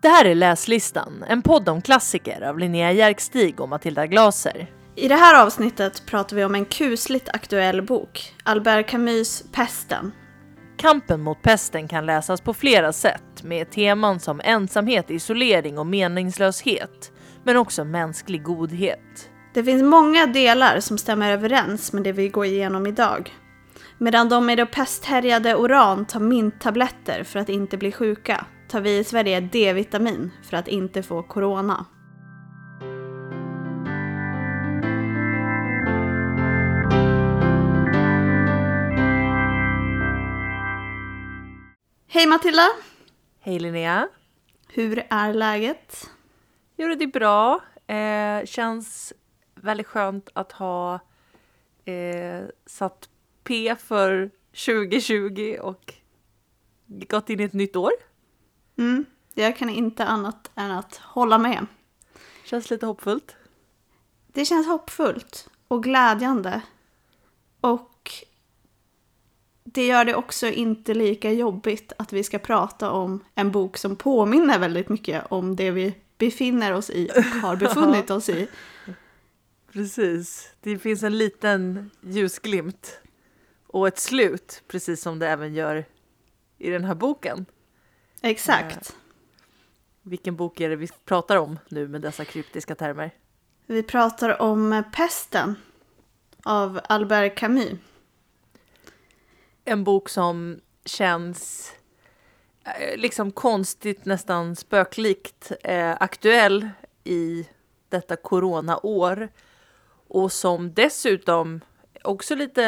Det här är Läslistan, en podd om klassiker av Linnea Järkstig och Matilda Glaser. I det här avsnittet pratar vi om en kusligt aktuell bok, Albert Camus Pesten. Kampen mot pesten kan läsas på flera sätt med teman som ensamhet, isolering och meningslöshet, men också mänsklig godhet. Det finns många delar som stämmer överens med det vi går igenom idag. Medan de i det pesthärjade Oran tar minttabletter för att inte bli sjuka, tar vi i Sverige D-vitamin för att inte få corona. Hej Matilda! Hej Linnea! Hur är läget? Jo, det är bra. Eh, känns väldigt skönt att ha eh, satt P för 2020 och gått in i ett nytt år. Mm, jag kan inte annat än att hålla med. Känns lite hoppfullt. Det känns hoppfullt och glädjande. Och det gör det också inte lika jobbigt att vi ska prata om en bok som påminner väldigt mycket om det vi befinner oss i och har befunnit oss i. Precis. Det finns en liten ljusglimt och ett slut, precis som det även gör i den här boken. Exakt. Vilken bok är det vi pratar om nu med dessa kryptiska termer? Vi pratar om Pesten av Albert Camus. En bok som känns eh, liksom konstigt, nästan spöklikt eh, aktuell i detta coronaår. Och som dessutom också lite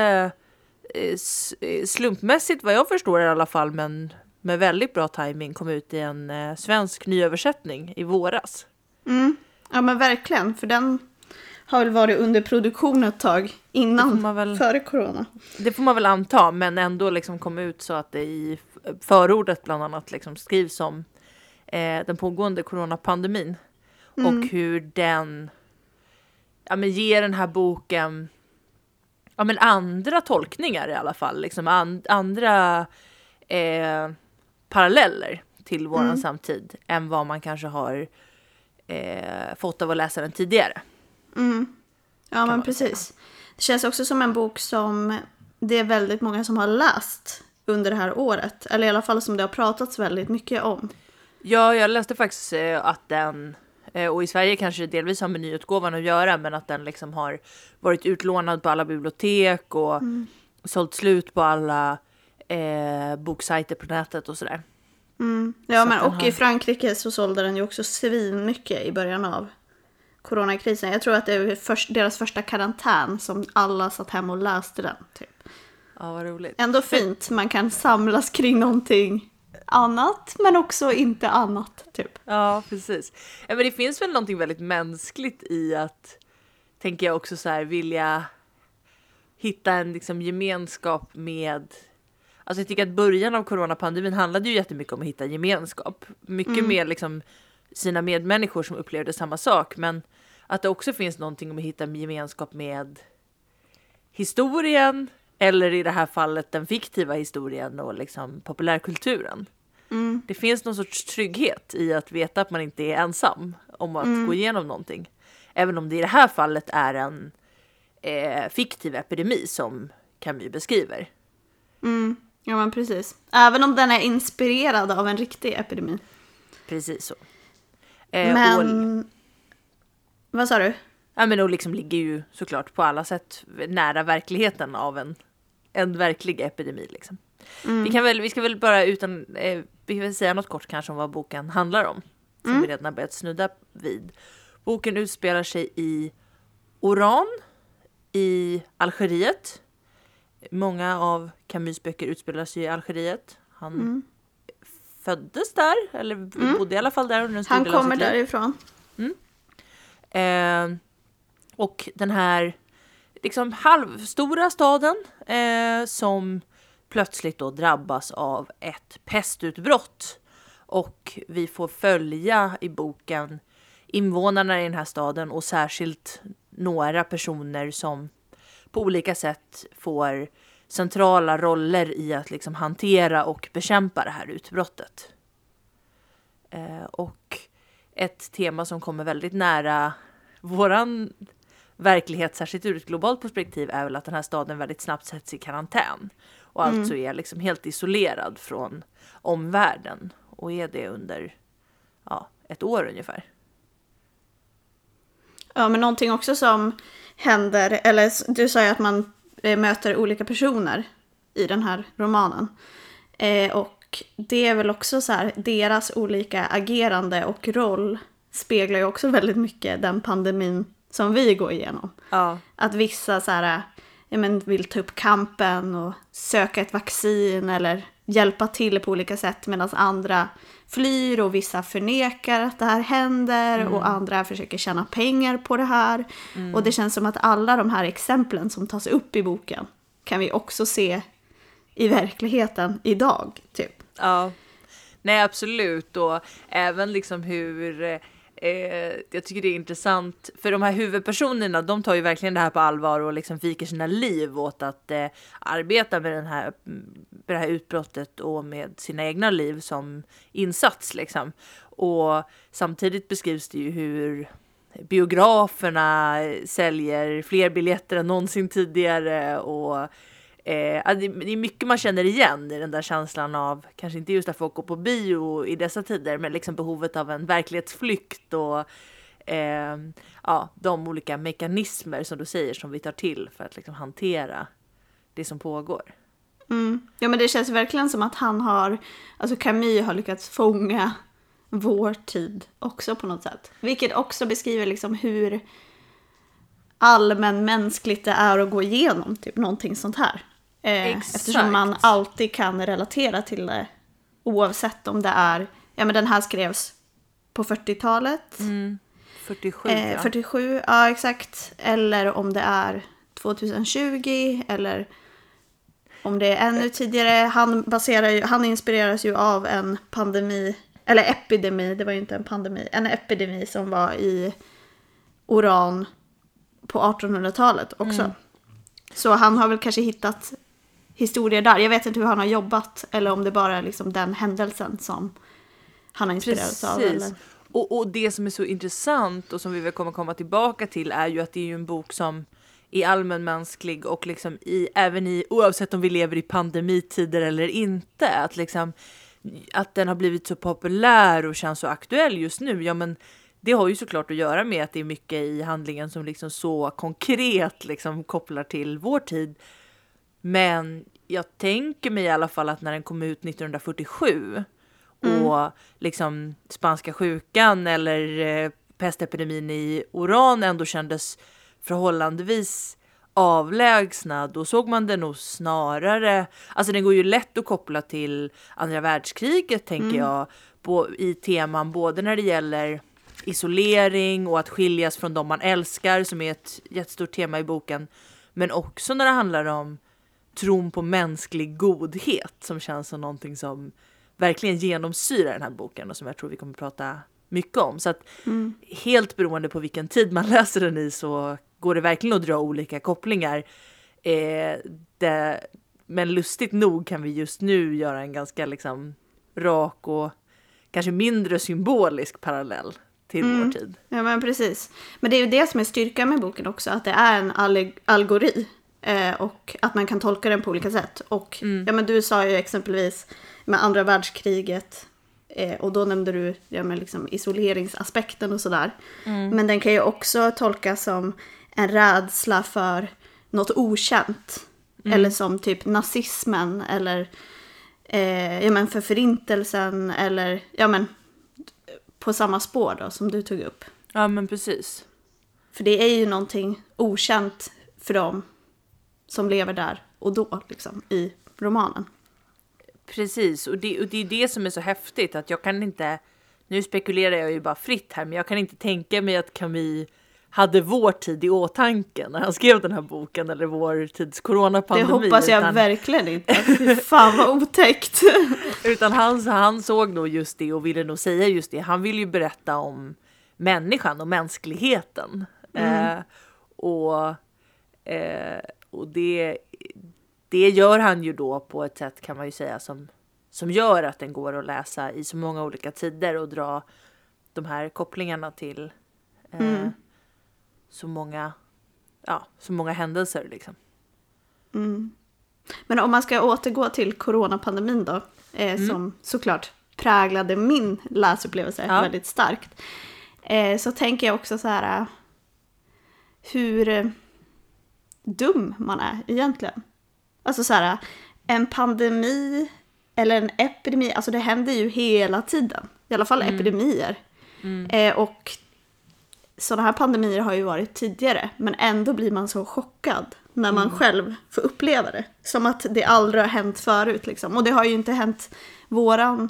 eh, eh, slumpmässigt vad jag förstår i alla fall, men med väldigt bra timing kom ut i en eh, svensk nyöversättning i våras. Mm. Ja men verkligen, för den har väl varit under produktion ett tag innan, väl- före corona. Det får man väl anta, men ändå liksom kom ut så att det i förordet bland annat liksom skrivs om eh, den pågående coronapandemin och hur den ja, men ger den här boken ja, men andra tolkningar i alla fall, liksom an, andra eh, paralleller till våran samtid än vad man kanske har eh, fått av att läsa den tidigare. Mm. Ja men man precis. Det känns också som en bok som det är väldigt många som har läst under det här året. Eller i alla fall som det har pratats väldigt mycket om. Ja, jag läste faktiskt eh, att den, eh, och i Sverige kanske det delvis har med nyutgåvan att göra, men att den liksom har varit utlånad på alla bibliotek och sålt slut på alla eh, boksajter på nätet och sådär. Mm. Ja Så men och har- i Frankrike så sålde den ju också svin mycket i början av coronakrisen. Jag tror att det är först, deras första karantän som alla satt hemma och läste den. Typ. Ja, vad roligt. Ändå fint, man kan samlas kring någonting annat men också inte annat. Typ. Ja, precis. Ja, men det finns väl någonting väldigt mänskligt i att, tänker jag också så här, vilja hitta en liksom gemenskap med Alltså jag tycker att början av coronapandemin handlade ju jättemycket om att hitta gemenskap. Mycket med liksom sina medmänniskor som upplevde samma sak. Men att det också finns någonting om att hitta en gemenskap med historien. Eller i det här fallet den fiktiva historien och liksom populärkulturen. Det finns någon sorts trygghet i att veta att man inte är ensam om att gå igenom någonting. Även om det i det här fallet är en eh, fiktiv epidemi som Camus beskriver. Mm. Ja men precis. Även om den är inspirerad av en riktig epidemi. Precis så. Eh, Och, Men... Vad sa du? ja, men och liksom ligger ju såklart på alla sätt nära verkligheten av en, en verklig epidemi. Liksom. Vi, kan väl, vi ska väl bara utan, eh, vi kan väl säga något kort kanske om vad boken handlar om. Som vi redan har börjat snudda vid. Boken utspelar sig i Oran i Algeriet. Många av Camus böcker utspelar sig i Algeriet. Han föddes där, eller bodde i alla fall där under en stor Han del av kommer sitt liv. därifrån. Eh, och den här liksom halvstora staden eh, som plötsligt då drabbas av ett pestutbrott. Och vi får följa i boken invånarna i den här staden och särskilt några personer som på olika sätt får centrala roller i att liksom hantera och bekämpa det här utbrottet. Eh, och ett tema som kommer väldigt nära våran verklighet, särskilt ur ett globalt perspektiv, är väl att den här staden väldigt snabbt sätts i karantän och Mm. alltså är liksom helt isolerad från omvärlden och är det under ja, ett år ungefär. Ja, men någonting också som händer, eller du sa ju att man eh, möter olika personer i den här romanen. Eh, och det är väl också så här, deras olika agerande och roll speglar ju också väldigt mycket den pandemin som vi går igenom. Ja, Att vissa så här, ja, men vill ta upp kampen och söka ett vaccin eller hjälpa till på olika sätt medan andra flyr och vissa förnekar att det här händer och andra försöker tjäna pengar på det här. Och det känns som att alla de här exemplen som tas upp i boken kan vi också se i verkligheten idag. Typ. Ja, nej absolut och även liksom hur eh, jag tycker det är intressant för de här huvudpersonerna de tar ju verkligen det här på allvar och liksom viker sina liv åt att eh, arbeta med, den här, mm, med det här utbrottet och med sina egna liv som insats liksom. Och samtidigt beskrivs det ju hur biograferna säljer fler biljetter än någonsin tidigare och Eh, alltså, det det är mycket man känner igen i den där känslan av, kanske inte just att folk går på bio i dessa tider, men liksom behovet av en verklighetsflykt och eh, ja, de olika mekanismer som du säger som vi tar till för att liksom hantera det som pågår. Mm. Ja men det känns verkligen som att han har, alltså Camus har lyckats fånga vår tid också på något sätt. Vilket också beskriver liksom hur allmänmänskligt det är att gå igenom typ någonting sånt här. Eh, eftersom man alltid kan relatera till det oavsett om det är, ja men den här skrevs på 40-talet, 47 eh, ja. 47, ja exakt, eller om det är 2020 eller om det är ännu tidigare. Han, baserar han inspireras ju av en pandemi, eller epidemi, det var ju inte en pandemi, en epidemi som var i Oran på 1800-talet också. Så han har väl kanske hittat historier där. Jag vet inte hur han har jobbat eller om det bara är liksom den händelsen som han har inspirerats av. Eller? Och, och det som är så intressant och som vi väl kommer komma tillbaka till är ju att det är ju en bok som är allmänmänsklig och liksom i, även i, oavsett om vi lever i pandemitider eller inte, att liksom att den har blivit så populär och känns så aktuell just nu, ja men det har ju såklart att göra med att det är mycket i handlingen som liksom så konkret liksom kopplar till vår tid. Men jag tänker mig i alla fall att när den kom ut 1947 och liksom spanska sjukan eller eh, pestepidemin i Oran ändå kändes förhållandevis avlägsna, då såg man det nog snarare, alltså den går ju lätt att koppla till andra världskriget tänker jag, på, i teman både när det gäller isolering och att skiljas från de man älskar som är ett jättestort tema i boken, men också när det handlar om tron på mänsklig godhet som känns som någonting som verkligen genomsyrar den här boken och som jag tror vi kommer prata mycket om. Så att helt beroende på vilken tid man läser den i så går det verkligen att dra olika kopplingar. Eh, det, men lustigt nog kan vi just nu göra en ganska liksom rak och kanske mindre symbolisk parallell till vår tid. Ja men precis. Men det är ju det som är styrkan med boken också, att det är en alleg- allegori. Eh, och att man kan tolka den på olika sätt. Och ja, men du sa ju exempelvis med andra världskriget eh, och då nämnde du ja, men liksom isoleringsaspekten och sådär. Men den kan ju också tolkas som en rädsla för något okänt. Eller som typ nazismen eller eh, ja, men för förintelsen eller ja men på samma spår då som du tog upp. Ja men precis. För det är ju någonting okänt för dem som lever där och då liksom i romanen. Precis, och det, och det är det som är så häftigt att jag kan inte, nu spekulerar jag ju bara fritt här, men jag kan inte tänka mig att Camus hade vår tid i åtanke när han skrev den här boken eller vår tids Det coronapandemi. hoppas jag utan, verkligen inte. Fy fan vad otäckt. utan han, han såg nog just det och ville nog säga just det. Han vill ju berätta om människan och mänskligheten. Eh, och eh, och det, det gör han ju då på ett sätt kan man ju säga som, som gör att den går att läsa i så många olika tider och dra de här kopplingarna till eh, Mm. så många, ja, så många händelser liksom. Mm. Men om man ska återgå till coronapandemin då, eh, Mm. som såklart präglade min läsupplevelse Ja. väldigt starkt. Eh, så tänker jag också så här, eh, hur dum man är egentligen. Alltså så här, en pandemi eller en epidemi, alltså det händer ju hela tiden. I alla fall epidemier. Eh, och sådana här pandemier har ju varit tidigare, men ändå blir man så chockad när man själv får uppleva det. Som att det aldrig har hänt förut liksom. Och det har ju inte hänt våran,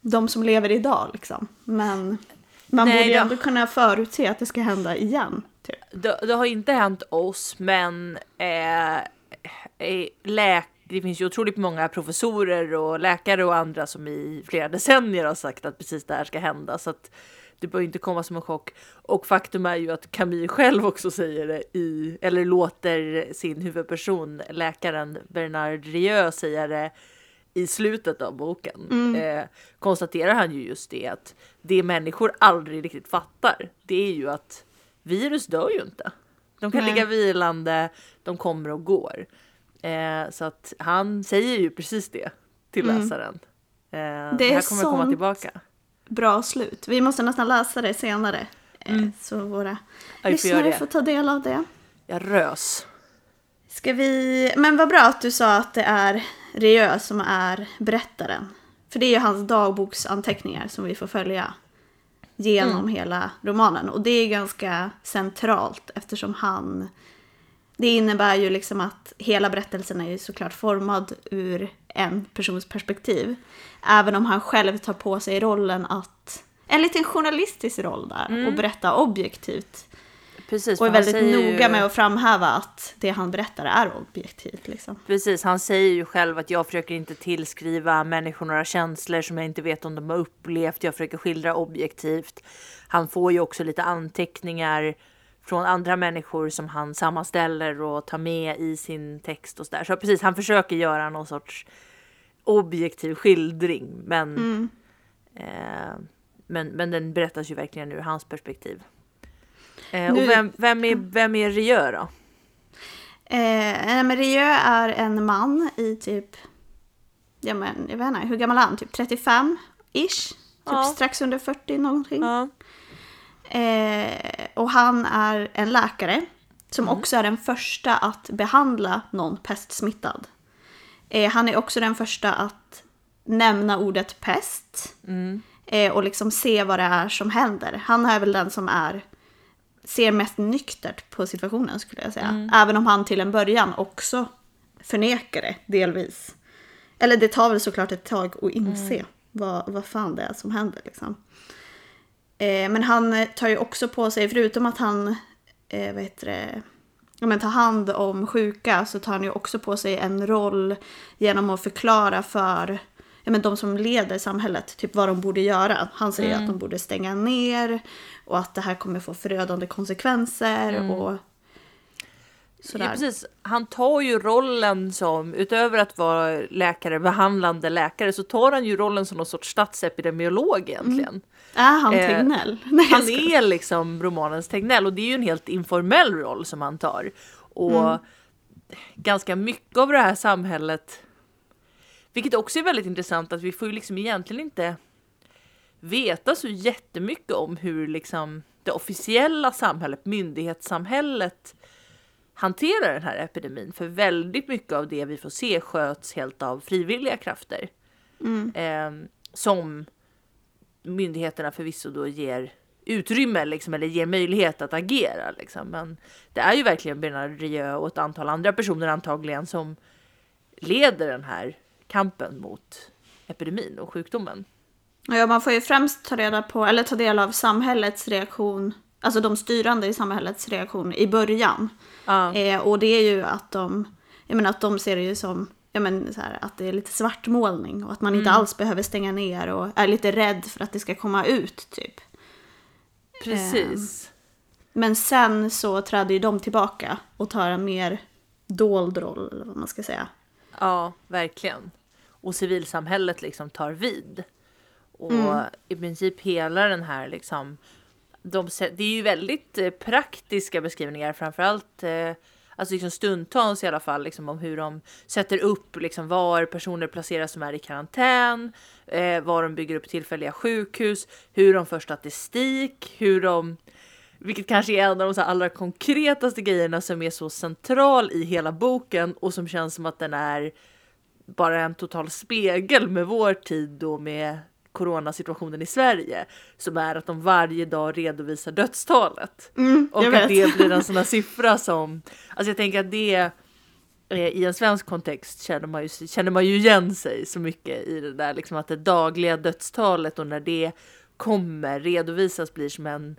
de som lever idag liksom. Men man Nej, borde ju ändå kunna förutse att det ska hända igen. Typ. Det, det har inte hänt oss, men eh, eh, läk, det finns ju otroligt många professorer och läkare och andra som i flera decennier har sagt att precis det här ska hända. Så att det bör inte komma som en chock. Och faktum är ju att Camille själv också säger det i, eller låter sin huvudperson, läkaren Bernard Rieu, säga det i slutet av boken. Eh, konstaterar han ju just det att det människor aldrig riktigt fattar, det är ju att virus dör ju inte. De kan Nej. ligga vilande, de kommer och går. Eh, så att han säger ju precis det till läsaren. Eh, det, är här kommer komma tillbaka. Bra slut. Vi måste nästan läsa det senare. eh, Så våra Mm. Vi får göra lyssnare det. får ta del av det. Jag rös. Ska vi... Men vad bra att du sa att det är Rieu som är berättaren. För det är ju hans dagboksanteckningar som vi får följa genom Mm. hela romanen. Och det är ganska centralt eftersom han... Det innebär ju liksom att hela berättelsen är ju såklart formad ur en persons perspektiv. Även om han själv tar på sig rollen att... En liten journalistisk roll där och berätta objektivt. Precis, Och är väldigt noga ju- med att framhäva att det han berättar är objektivt. Liksom. Precis, han säger ju själv att jag försöker inte tillskriva människor några känslor som jag inte vet om de har upplevt. Jag försöker skildra objektivt. Han får ju också lite anteckningar från andra människor som han sammanställer och tar med i sin text och sådär. Så precis, han försöker göra någon sorts objektiv skildring, men, eh, men, men den berättas ju verkligen ur hans perspektiv. Eh, och Nu- vem, vem är, vem är Rieu då? Eh, men Rieu är en man i typ, ja men jag vet inte, hur gammal är han? Typ 35-ish? Typ Ja. strax under 40 någonting. Ja. Eh, och han är en läkare som också är den första att behandla någon pestsmittad. Eh, han är också den första att nämna ordet pest. Eh, och liksom se vad det är som händer. Han är väl den som är ser mest nyktert på situationen skulle jag säga. Även om han till en början också förnekar det delvis. Eller det tar väl såklart ett tag att inse vad, vad fan det är som händer. Liksom. Eh, men han tar ju också på sig, förutom att han eh, vad heter det, ja, men tar hand om sjuka så tar han ju också på sig en roll genom att förklara för ja, men de som leder samhället typ vad de borde göra. Han säger att de borde stänga ner och att det här kommer få förödande konsekvenser och sådär. Ja, precis. Han tar ju rollen som, utöver att vara läkare, behandlande läkare, så tar han ju rollen som någon sorts statsepidemiolog egentligen. Är han Eh, Tegnell? Nej, Han är liksom romanens Tegnell och det är ju en helt informell roll som han tar. Och Mm. ganska mycket av det här samhället, vilket också är väldigt intressant att vi får ju liksom egentligen inte veta så jättemycket om hur liksom det officiella samhället, myndighetssamhället hanterar den här epidemin. För väldigt mycket av det vi får se sköts helt av frivilliga krafter. Eh, som myndigheterna förvisso då ger utrymme liksom, eller ger möjlighet att agera. Liksom. Men det är ju verkligen Bernard Rieu och ett antal andra personer antagligen som leder den här kampen mot epidemin och sjukdomen. Ja, man får ju främst ta reda på, eller ta del av samhällets reaktion, alltså de styrande i samhällets reaktion i början. Ja. Eh, och det är ju att de, jag menar att de ser det ju som, jag menar så här, att det är lite svartmålning och att man inte alls behöver stänga ner och är lite rädd för att det ska komma ut typ. Precis. Men sen så träder ju de tillbaka och tar en mer dold roll, eller vad man ska säga. Ja, verkligen. Och civilsamhället liksom tar vid. Och Mm. i princip hela den här liksom, de, det är ju väldigt eh, praktiska beskrivningar framförallt eh, Alltså liksom stundtals i alla fall liksom om hur de sätter upp liksom var personer placeras som är i karantän, eh, var de bygger upp tillfälliga sjukhus, hur de för statistik, hur de vilket kanske är en av de allra konkretaste grejerna som är så central i hela boken och som känns som att den är bara en total spegel med vår tid och med coronasituationen i Sverige. Som är att de varje dag redovisar dödstalet. Mm, Och jag att vet. det blir en sån här siffra som, alltså jag tänker att det eh, i en svensk kontext känner man, ju, känner man ju igen sig så mycket i det där liksom att det dagliga dödstalet och när det kommer redovisas blir som en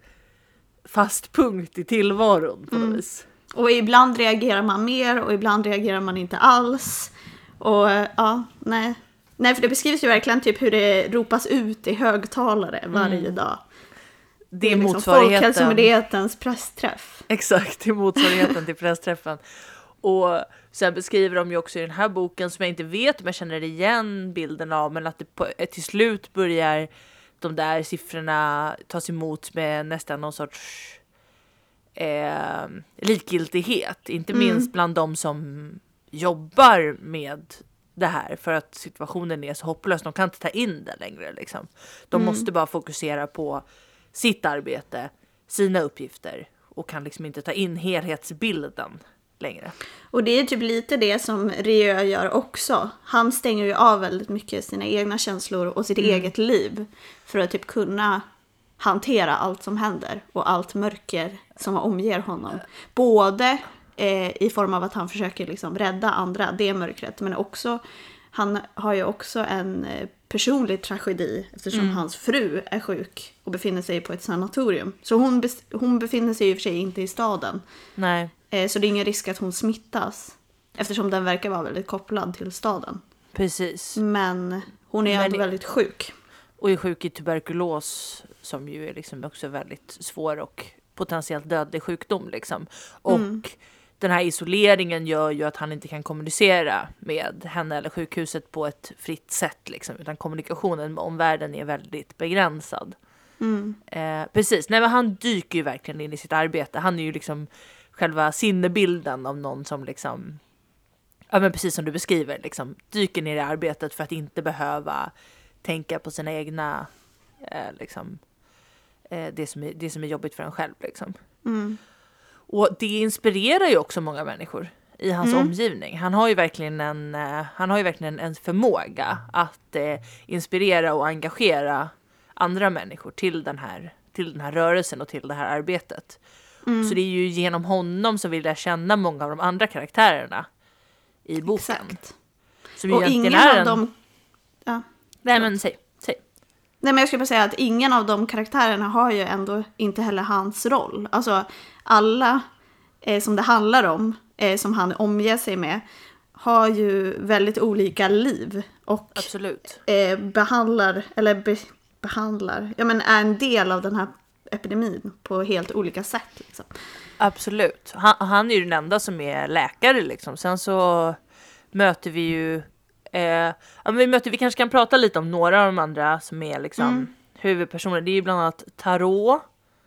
fast punkt i tillvaron på något vis. Och ibland reagerar man mer och ibland reagerar man inte alls. Och ja, nej. Nej, för det beskrivs ju verkligen typ hur det ropas ut i högtalare varje dag. Det är liksom motsvarigheten. Folkhälsomyndighetens pressträff. Exakt, det är motsvarigheten till pressträffen. Och sen beskriver de ju också i den här boken, som jag inte vet om jag känner igen bilden av, men att det på, till slut börjar de där siffrorna tas emot med nästan någon sorts eh, likgiltighet. Inte minst bland de som jobbar med det här för att situationen är så hopplös. De kan inte ta in det längre. Liksom. De måste bara fokusera på sitt arbete, sina uppgifter och kan liksom inte ta in helhetsbilden längre. Och det är typ lite det som Rieu gör också. Han stänger ju av väldigt mycket sina egna känslor och sitt eget liv. För att typ kunna hantera allt som händer och allt mörker som omger honom. Både eh, i form av att han försöker liksom rädda andra, det mörkret, men också han har ju också en eh, personlig tragedi eftersom hans fru är sjuk och befinner sig på ett sanatorium. Så hon, hon befinner sig i och för sig inte i staden. Nej, Så det är ingen risk att hon smittas. Eftersom den verkar vara väldigt kopplad till staden. precis. Men hon är Men- ändå väldigt sjuk. Och är sjuk i tuberkulos som ju är liksom också väldigt svår och potentiellt dödlig sjukdom liksom. Och den här isoleringen gör ju att han inte kan kommunicera med henne eller sjukhuset på ett fritt sätt liksom, utan kommunikationen med omvärlden är väldigt begränsad. Eh, precis, nej men han dyker ju verkligen in i sitt arbete. Han är ju liksom själva sinnebilden av någon som liksom Ja men precis som du beskriver, liksom, dyker ner i arbetet för att inte behöva tänka på sina egna, eh, liksom, eh, det, som är, det som är jobbigt för en själv. Liksom. Mm. Och det inspirerar ju också många människor i hans Mm. omgivning. Han har ju verkligen en, eh, han har ju verkligen en förmåga att eh, inspirera och engagera andra människor till den, här, till den här rörelsen och till det här arbetet. Mm. Så det är ju genom honom som vi lär känna många av de andra karaktärerna i boken. Exakt. Som Och ingen är av en... dem... Ja. Nej men säg, säg. Nej men jag skulle bara säga att ingen av de karaktärerna har ju ändå inte heller hans roll. Alltså alla eh, som det handlar om, eh, som han omger sig med, har ju väldigt olika liv. Och Absolut. eh, behandlar, eller be, behandlar, ja men är en del av den här epidemin på helt olika sätt. Liksom. Absolut. Han, han är ju den enda som är läkare liksom. Sen så möter vi ju... Eh, ja, vi, möter, vi kanske kan prata lite om några av de andra som är liksom huvudpersoner. Det är ju bland annat Tarot.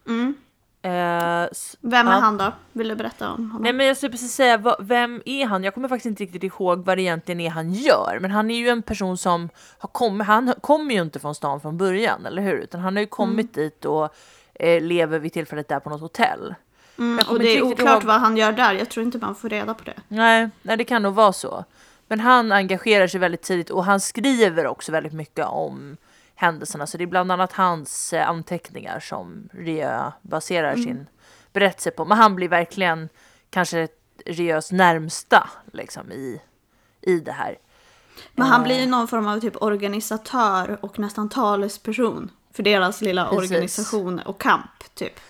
Mm. Eh, Vem är Ja. han då? Vill du berätta om honom? Nej men jag skulle precis säga, vad, vem är han? Jag kommer faktiskt inte riktigt ihåg vad det egentligen är han gör. Men han är ju en person som har kommit, han kommer ju inte från stan från början, eller hur? Utan han har ju kommit dit och eh, lever vid tillfället där på något hotell. Mm, och det är oklart vad han gör där. Jag tror inte man får reda på det. Nej, nej, det kan nog vara så. Men han engagerar sig väldigt tidigt och han skriver också väldigt mycket om händelserna. Så det är bland annat hans eh, anteckningar som Rieu baserar sin berättelse på. Men han blir verkligen kanske Rieus närmsta liksom, i, i det här. Men han Eh, blir ju någon form av typ organisatör och nästan talesperson för deras lilla Precis. organisation och kamp. typ.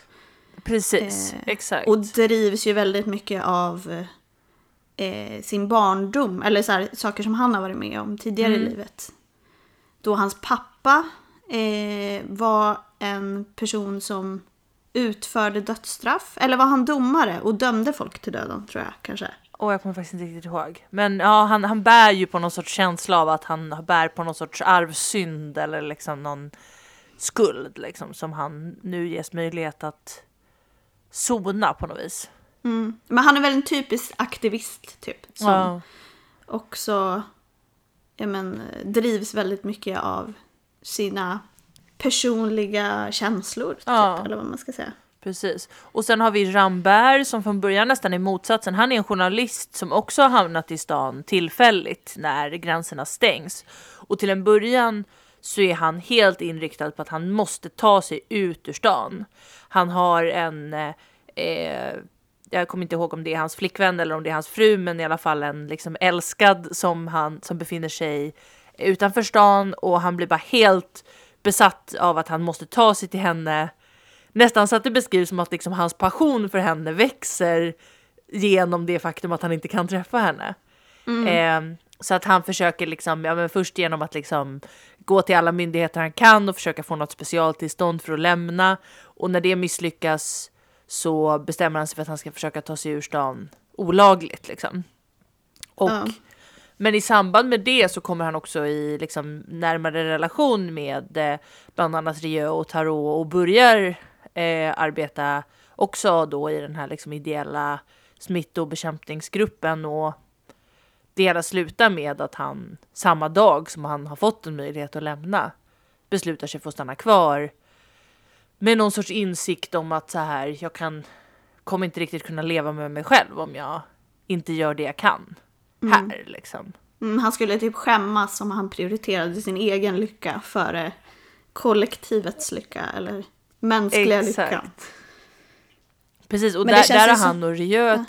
Precis, Eh, exakt. Och drivs ju väldigt mycket av eh, sin barndom, eller så här, saker som han har varit med om tidigare Mm. i livet. Då hans pappa eh, var en person som utförde dödsstraff, eller var han domare och dömde folk till döden tror jag kanske. Åh, jag kommer faktiskt inte riktigt ihåg. Men ja, han, han bär ju på någon sorts känsla av att han bär på någon sorts arvsynd eller liksom någon skuld liksom som han nu ges möjlighet att sona på något vis. Mm. Men han är väl en typisk aktivist typ. Som Ja. också ja, men, drivs väldigt mycket av sina personliga känslor. Typ, Ja. Eller vad man ska säga. Precis. Och sen har vi Rambert som från början nästan är motsatsen. Han är en journalist som också har hamnat i stan tillfälligt när gränserna stängs. Och till en början så är han helt inriktad på att han måste ta sig ut ur stan. Han har en, eh, eh, jag kommer inte ihåg om det är hans flickvän eller om det är hans fru, men i alla fall en liksom älskad som han som befinner sig utanför stan och han blir bara helt besatt av att han måste ta sig till henne nästan så att det beskrivs som att liksom hans passion för henne växer genom det faktum att han inte kan träffa henne. Eh, så att han försöker liksom, ja men först genom att liksom gå till alla myndigheter han kan och försöka få något specialtillstånd för att lämna. Och när det misslyckas så bestämmer han sig för att han ska försöka ta sig ur stan olagligt liksom. Och, Ja. Men i samband med det så kommer han också i liksom närmare relation med eh, bland annat Rieu och Tarot och börjar eh, arbeta också då i den här liksom ideella smittobekämpningsgruppen och det hela slutar med att han samma dag som han har fått en möjlighet att lämna beslutar sig för att stanna kvar med någon sorts insikt om att så här, jag kan kommer inte riktigt kunna leva med mig själv om jag inte gör det jag kan här liksom. Mm, han skulle typ skämmas om han prioriterade sin egen lycka före kollektivets lycka eller mänskliga Exakt. lyckan. Precis, och Men där, där har han och Rieu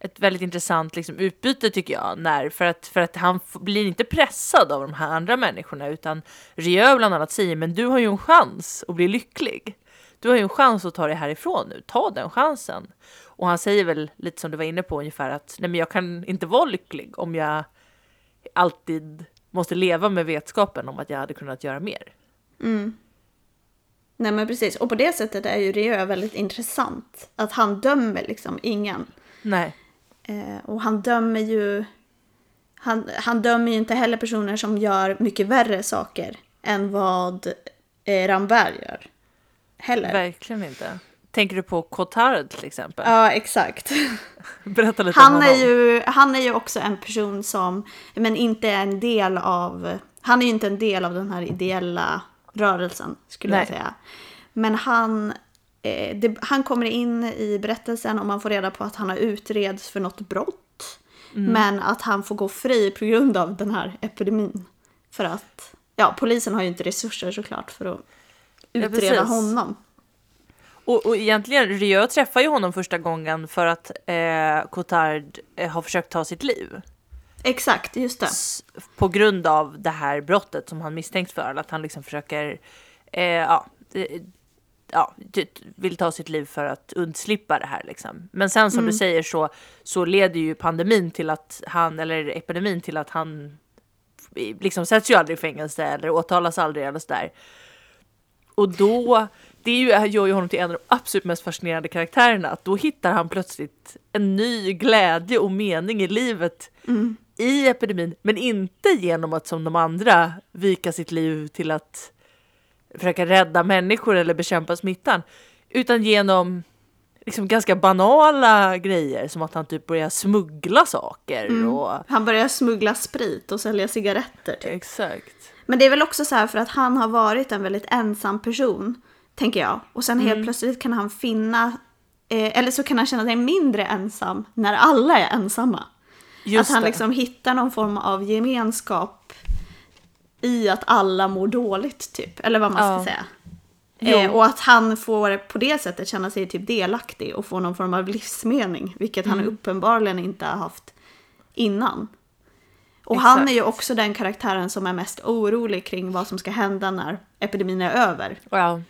ett, väldigt intressant liksom, utbyte tycker jag. När, för, att, för att han blir inte pressad av de här andra människorna utan Rieu bland annat säger men du har ju en chans att bli lycklig. Du har ju en chans att ta dig härifrån nu, ta den chansen. Och han säger väl lite som du var inne på ungefär att nej men jag kan inte vara lycklig om jag alltid måste leva med vetskapen om att jag hade kunnat göra mer. Nej men precis, och på det sättet är ju Rieu väldigt intressant. Att han dömer liksom ingen. Nej, Eh, och han dömer ju... Han, han dömer ju inte heller personer som gör mycket värre saker än vad eh, Rambert gör. Heller. verkligen inte. Tänker du på Cotard till exempel? Ja, exakt. Berätta lite om Han honom. är, ju, han är ju också en person som men inte är en del av... Han är ju inte en del av den här ideella rörelsen, skulle jag Nej. säga. Men han, eh, det, han kommer in i berättelsen och man får reda på att han har utreds för något brott. Mm. Men att han får gå fri på grund av den här epidemin. För att, ja, polisen har ju inte resurser såklart för att Ja, utreda precis. honom. Och, och egentligen, Rieu träffar ju honom första gången för att eh, Cotard eh, har försökt ta sitt liv. Exakt, just det. På grund av det här brottet som han misstänks för. Att han liksom försöker, eh, ja, eh, ja, vill ta sitt liv för att undslippa det här liksom. Men sen som du säger så, så leder ju pandemin till att han, eller epidemin till att han liksom sätts ju aldrig i fängelse eller åtalas aldrig eller sådär. Och då, det är ju, gör ju honom till en av de absolut mest fascinerande karaktärerna. Att då hittar han plötsligt en ny glädje och mening i livet i epidemin. Men inte genom att som de andra vika sitt liv till att försöka rädda människor eller bekämpa smittan. Utan genom liksom ganska banala grejer som att han typ börjar smuggla saker. Och... Han börjar smuggla sprit och sälja cigaretter typ. Exakt. Men det är väl också så här för att han har varit en väldigt ensam person, tänker jag. Och sen Mm. helt plötsligt kan han finna, eh, eller så kan han känna sig mindre ensam när alla är ensamma. Just att han det. liksom hittar någon form av gemenskap i att alla mår dåligt typ, eller vad man ska Ja. säga. Eh, och att han får på det sättet känna sig typ delaktig och få någon form av livsmening, vilket Mm. han uppenbarligen inte har haft innan. Och han Exakt. är ju också den karaktären som är mest orolig kring vad som ska hända när epidemin är över. Ja.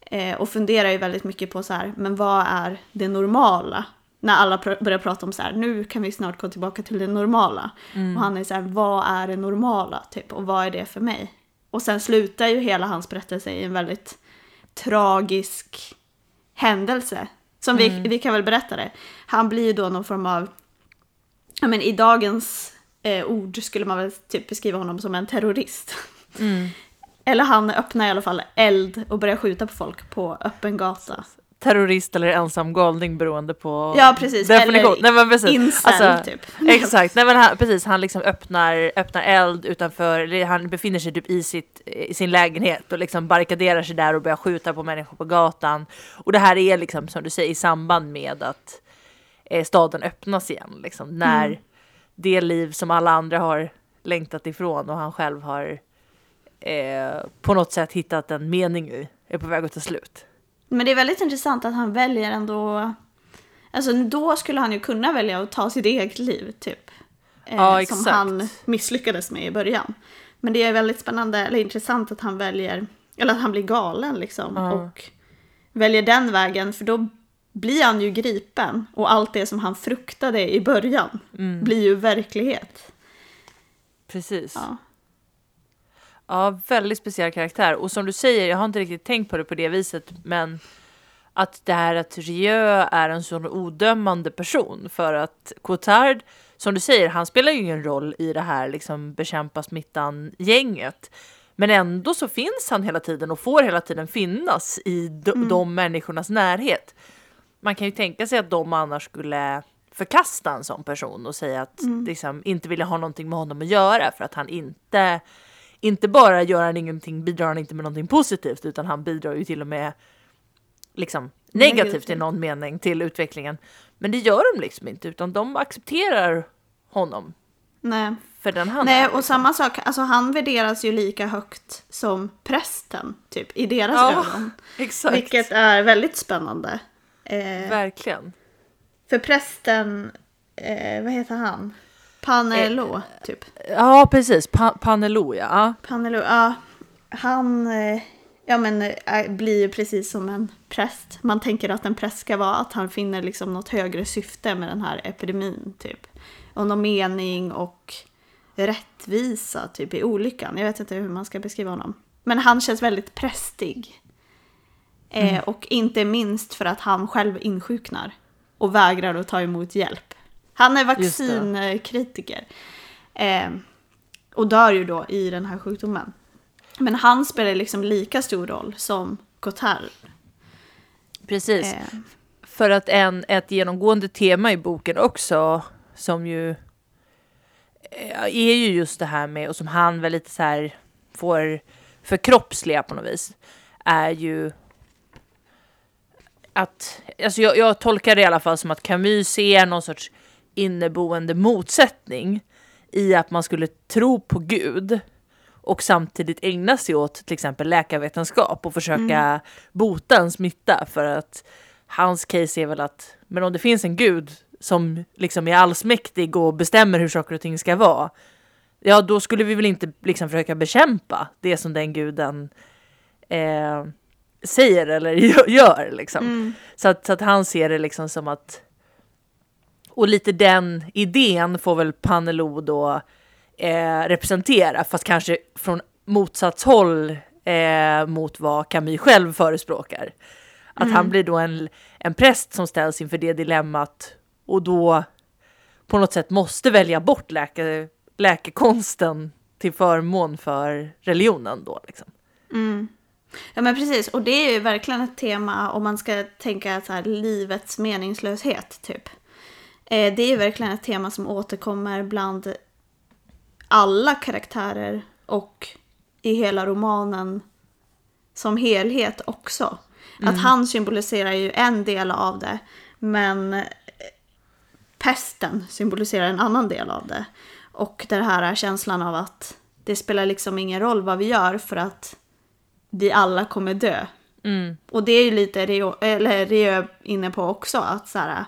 Eh, och funderar ju väldigt mycket på så här, men vad är det normala? När alla pr- börjar prata om så här, nu kan vi snart gå tillbaka till det normala. Och han är så här, vad är det normala? Typ, och vad är det för mig? Och sen slutar ju hela hans berättelse i en väldigt tragisk händelse. Som vi, vi kan väl berätta det. Han blir ju då någon form av ja, men i dagens eh, ord skulle man väl typ beskriva honom som en terrorist. Mm. Eller han öppnar i alla fall eld och börjar skjuta på folk på öppen gata. Terrorist eller ensam galning beroende på Ja precis, definition. eller Nej, men precis. incel Alltså, typ. Exakt, nej men han, precis han liksom öppnar, öppnar eld utanför, eller han befinner sig typ i, sitt, i sin lägenhet och liksom barrikaderar sig där och börjar skjuta på människor på gatan. Och det här är liksom som du säger i samband med att eh, staden öppnas igen, liksom när Mm. det liv som alla andra har längtat ifrån och han själv har eh, på något sätt hittat en mening i, är på väg att ta slut. Men det är väldigt intressant att han väljer ändå... Alltså då skulle han ju kunna välja att ta sitt eget liv, typ. Eh, Ja, Som exakt. han misslyckades med i början. Men det är väldigt spännande, eller intressant att han väljer, eller att han blir galen liksom. Ja. Och väljer den vägen, för då blir han ju gripen. Och allt det som han fruktade i början Mm. blir ju verklighet. Precis. Ja. Ja, väldigt speciell karaktär. Och som du säger, jag har inte riktigt tänkt på det på det viset, men att det här att Rieu är en sån odömande person för att Cotard, som du säger, han spelar ju ingen roll i det här liksom bekämpa smittan-gänget. Men ändå så finns han hela tiden och får hela tiden finnas i de, de människornas närhet. Man kan ju tänka sig att de annars skulle förkasta en sån person och säga att liksom, inte vilja ha någonting med honom att göra för att han inte inte bara gör han ingenting, bidrar han inte med någonting positivt utan han bidrar ju till och med liksom negativt, i någon mening till utvecklingen. Men det gör de liksom inte utan de accepterar honom Nej. för den han Nej, är. och liksom. samma sak, alltså han värderas ju lika högt som prästen, typ, i deras Ja, ögon. Exakt, Vilket är väldigt spännande. Eh, verkligen. för prästen, eh, vad heter han? Panelo, typ. Ja precis, pa- Panelo ja. Panelo, ja. Han, eh, ja men, eh, blir ju precis som en präst. Man tänker att en präst ska vara att han finner liksom något högre syfte med den här epidemin, typ. Och någon mening och rättvisa, typ, i olyckan. Jag vet inte hur man ska beskriva honom. Men han känns väldigt prästig. Eh, och inte minst för att han själv insjuknar och vägrar att ta emot hjälp. Han är vaccinkritiker. Eh, och dör ju då i den här sjukdomen. Men han spelar liksom lika stor roll som Cotard. Precis. Eh, För att en, ett genomgående tema i boken också, som ju eh, är ju just det här med, och som han väl lite så här får förkroppsliga på något vis, är ju att, alltså jag, jag tolkar det i alla fall som att Camus ser någon sorts inneboende motsättning i att man skulle tro på Gud och samtidigt ägna sig åt till exempel läkarvetenskap och försöka bota en smitta för att hans case är väl att men om det finns en gud som liksom är allsmäktig och bestämmer hur saker och ting ska vara ja då skulle vi väl inte liksom försöka bekämpa det som den guden eh, säger eller gö- gör liksom. mm, Så att, så att han ser det liksom som att och lite den idén får väl Panelo då eh, representera fast kanske från motsatshåll eh, mot vad Camus själv förespråkar. Att han blir då en, en präst som ställs inför det dilemmat och då på något sätt måste välja bort läke, läkekonsten till förmån för religionen då liksom. mm. Ja men precis, och det är ju verkligen ett tema om man ska tänka så här, livets meningslöshet typ. Eh, det är ju verkligen ett tema som återkommer bland alla karaktärer och i hela romanen som helhet också. Att han symboliserar ju en del av det, men pesten symboliserar en annan del av det. Och den här känslan av att det spelar liksom ingen roll vad vi gör för att vi alla kommer dö. Mm. Och det är ju lite Rio, eller Rio inne på också, att så här,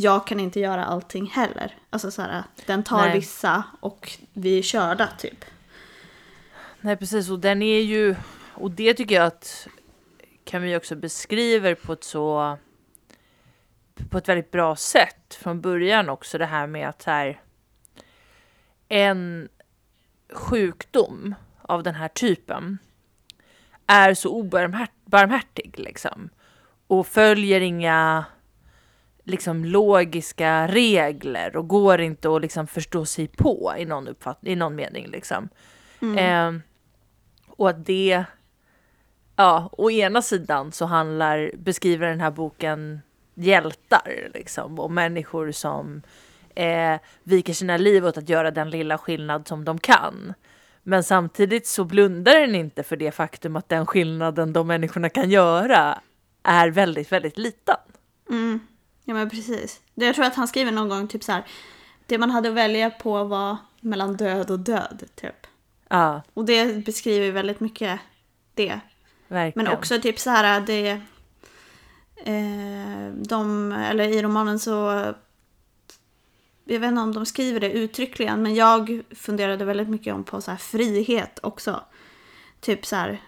jag kan inte göra allting heller. Alltså så här, den tar Nej. vissa och vi är körda typ. Nej precis, och den är ju, och det tycker jag att Camus också beskriver på ett så, på ett väldigt bra sätt från början också det här med att här, en sjukdom av den här typen är så obarmhärtig liksom och följer inga liksom logiska regler och går inte att liksom förstå sig på i någon, uppfatt i någon mening. Liksom. Mm. Eh, och att det, ja, å ena sidan så handlar, beskriver den här boken hjältar liksom och människor som eh, viker sina liv åt att göra den lilla skillnad som de kan. Men samtidigt så blundar den inte för det faktum att den skillnaden de människorna kan göra är väldigt, väldigt liten. Mm. Ja men precis. Det- Jag tror att han skriver någon gång typ så här. Det man hade att välja på var mellan död och död typ. Ja, Och det beskriver väldigt mycket det. verkligen. Men också typ så här det... Eh, de, eller i romanen så... Jag vet inte om de skriver det uttryckligen men jag funderade väldigt mycket om på så här frihet också. Typ så här...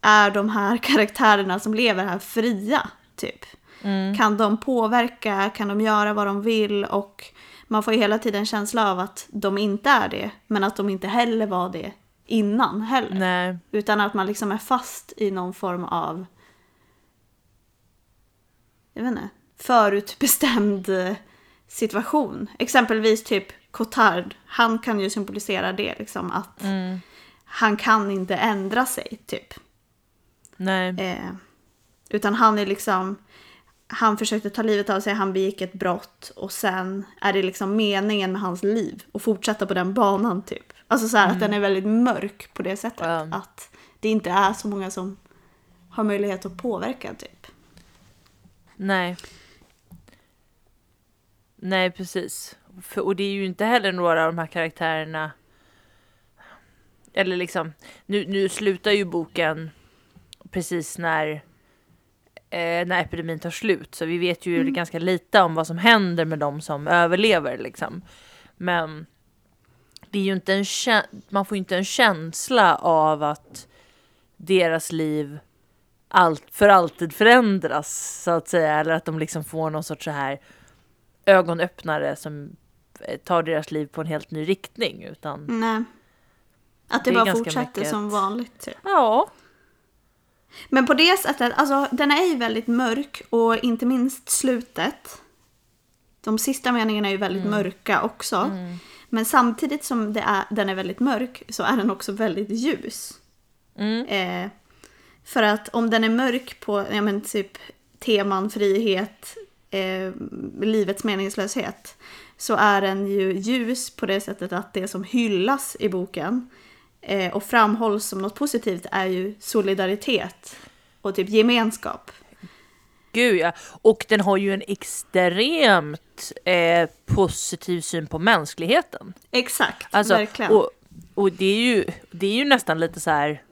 Är de här karaktärerna som lever här fria? Typ. Mm. Kan de påverka? Kan de göra vad de vill? Och man får ju hela tiden en känsla av att de inte är det. Men att de inte heller var det innan heller. Nej, Utan att man liksom är fast i någon form av jag vet inte, förutbestämd eh, situation. Exempelvis typ Cotard, han kan ju symbolisera det liksom att mm. han kan inte ändra sig typ. nej, Eh, utan han är liksom, han försökte ta livet av sig, han begick ett brott och sen är det liksom meningen med hans liv att fortsätta på den banan typ. Alltså så här att den är väldigt mörk på det sättet. Ja. Att det inte är så många som har möjlighet att påverka typ. nej. Nej, precis. För, och det är ju inte heller några av de här karaktärerna eller liksom, nu, nu slutar ju boken precis när, när epidemin tar slut, så vi vet ju ganska lite om vad som händer med de som överlever liksom. Men det är ju inte en man får ju inte en känsla av att deras liv allt, för alltid förändras så att säga, eller att de liksom får någon sorts så här ögonöppnare som eh, tar deras liv på en helt ny riktning, utan Nej. Att det, Det bara fortsätter mycket som vanligt typ. ja, Men på det sättet, alltså den är ju väldigt mörk och inte minst slutet. De sista meningarna är ju väldigt mörka också. Men samtidigt som är, den är väldigt mörk så är den också väldigt ljus. mm, Eh, för att om den är mörk på ja, men typ teman frihet, eh, livets meningslöshet så är den ju ljus på det sättet att det som hyllas i boken eh, och framhålls som något positivt är ju solidaritet och typ gemenskap. gud ja. Och den har ju en extremt eh, positiv syn på mänskligheten. Exakt, Alltså, verkligen. och, och det, är ju, det är ju nästan lite så här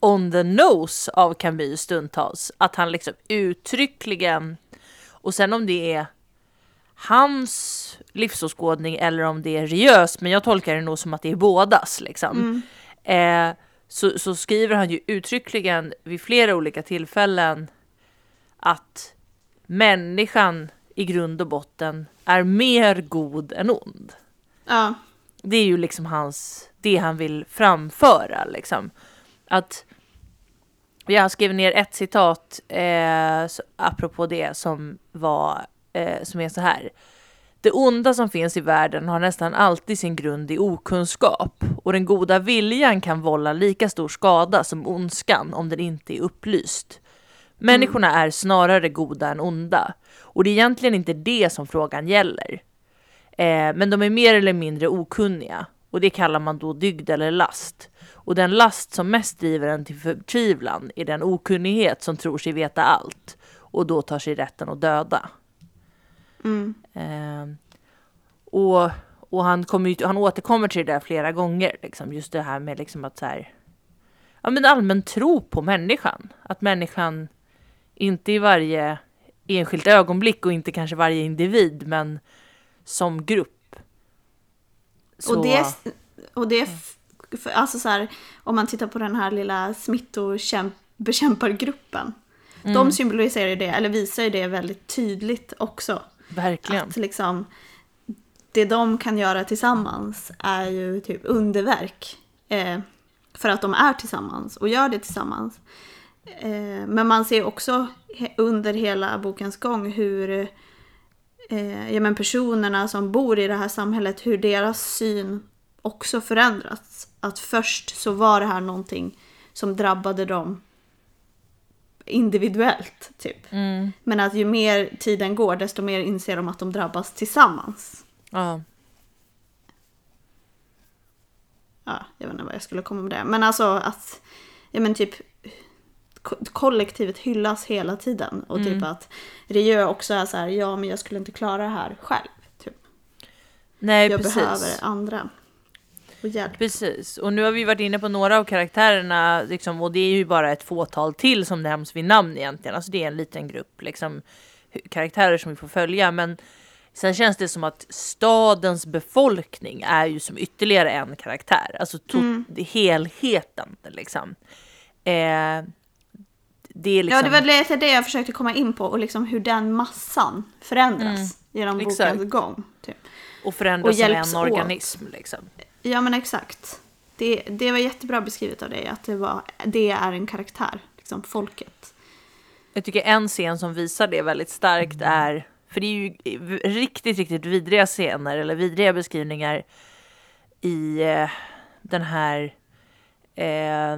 on the nose av Camus stundtals. Att han liksom uttryckligen, och sen om det är hans livsåskådning eller om det är Riös, men jag tolkar det nog som att det är bådas liksom. Eh, så, så skriver han ju uttryckligen vid flera olika tillfällen att människan i grund och botten är mer god än ond. ja, Det är ju liksom hans, det han vill framföra liksom. Att jag skrev ner ett citat eh, så, apropå det som var, eh, som är så här. Det onda som finns i världen har nästan alltid sin grund i okunskap och den goda viljan kan vålla lika stor skada som ondskan om den inte är upplyst. Människorna är snarare goda än onda och det är egentligen inte det som frågan gäller. Eh, men de är mer eller mindre okunniga och det kallar man då dygd eller last. Och den last som mest driver en till förtvivlan är den okunnighet som tror sig veta allt och då tar sig rätten att döda. Mm, Eh, och och han, kommer han återkommer till det där flera gånger, liksom, just det här med liksom att så här, ja, men allmän tro på människan. Att människan inte i varje enskilt ögonblick och inte kanske varje individ, men som grupp. Så, Och det, och det för, alltså så här, om man tittar på den här lilla smittobekämpargruppen. Mm. De symboliserar ju det, eller visar ju det väldigt tydligt också verkligen. Att liksom, det de kan göra tillsammans är ju typ underverk. Eh, för att de är tillsammans och gör det tillsammans. Eh, men man ser också under hela bokens gång hur eh, ja, men personerna som bor i det här samhället, hur deras syn också förändrats. Att först så var det här någonting som drabbade dem individuellt. Typ. Mm. Men att ju mer tiden går desto mer inser de att de drabbas tillsammans. Ja. Ja, jag vet inte vad jag skulle komma med det. Men alltså att ja, men typ ko- kollektivet hyllas hela tiden. Och typ att Rio också är så här, ja men jag skulle inte klara det här själv. Typ. Nej, Jag precis. behöver andra. Och hjälp. Precis, och nu har vi varit inne på några av karaktärerna liksom, och det är ju bara ett fåtal till som nämns vid namn egentligen. Alltså det är en liten grupp liksom, karaktärer som vi får följa. Men sen känns det som att stadens befolkning är ju som ytterligare en karaktär. Alltså to- helheten liksom. Eh, det liksom... Ja, det var lite det jag försökte komma in på. Och liksom hur den massan förändras genom Mm. Exakt. bokens gång. Typ. och förändras och som en organism liksom. Ja men exakt. Det, det var jättebra beskrivet av dig att det, var, det är en karaktär. Liksom folket. Jag tycker en scen som visar det väldigt starkt är, för det är ju riktigt, riktigt vidriga scener eller vidriga beskrivningar i eh, den här eh,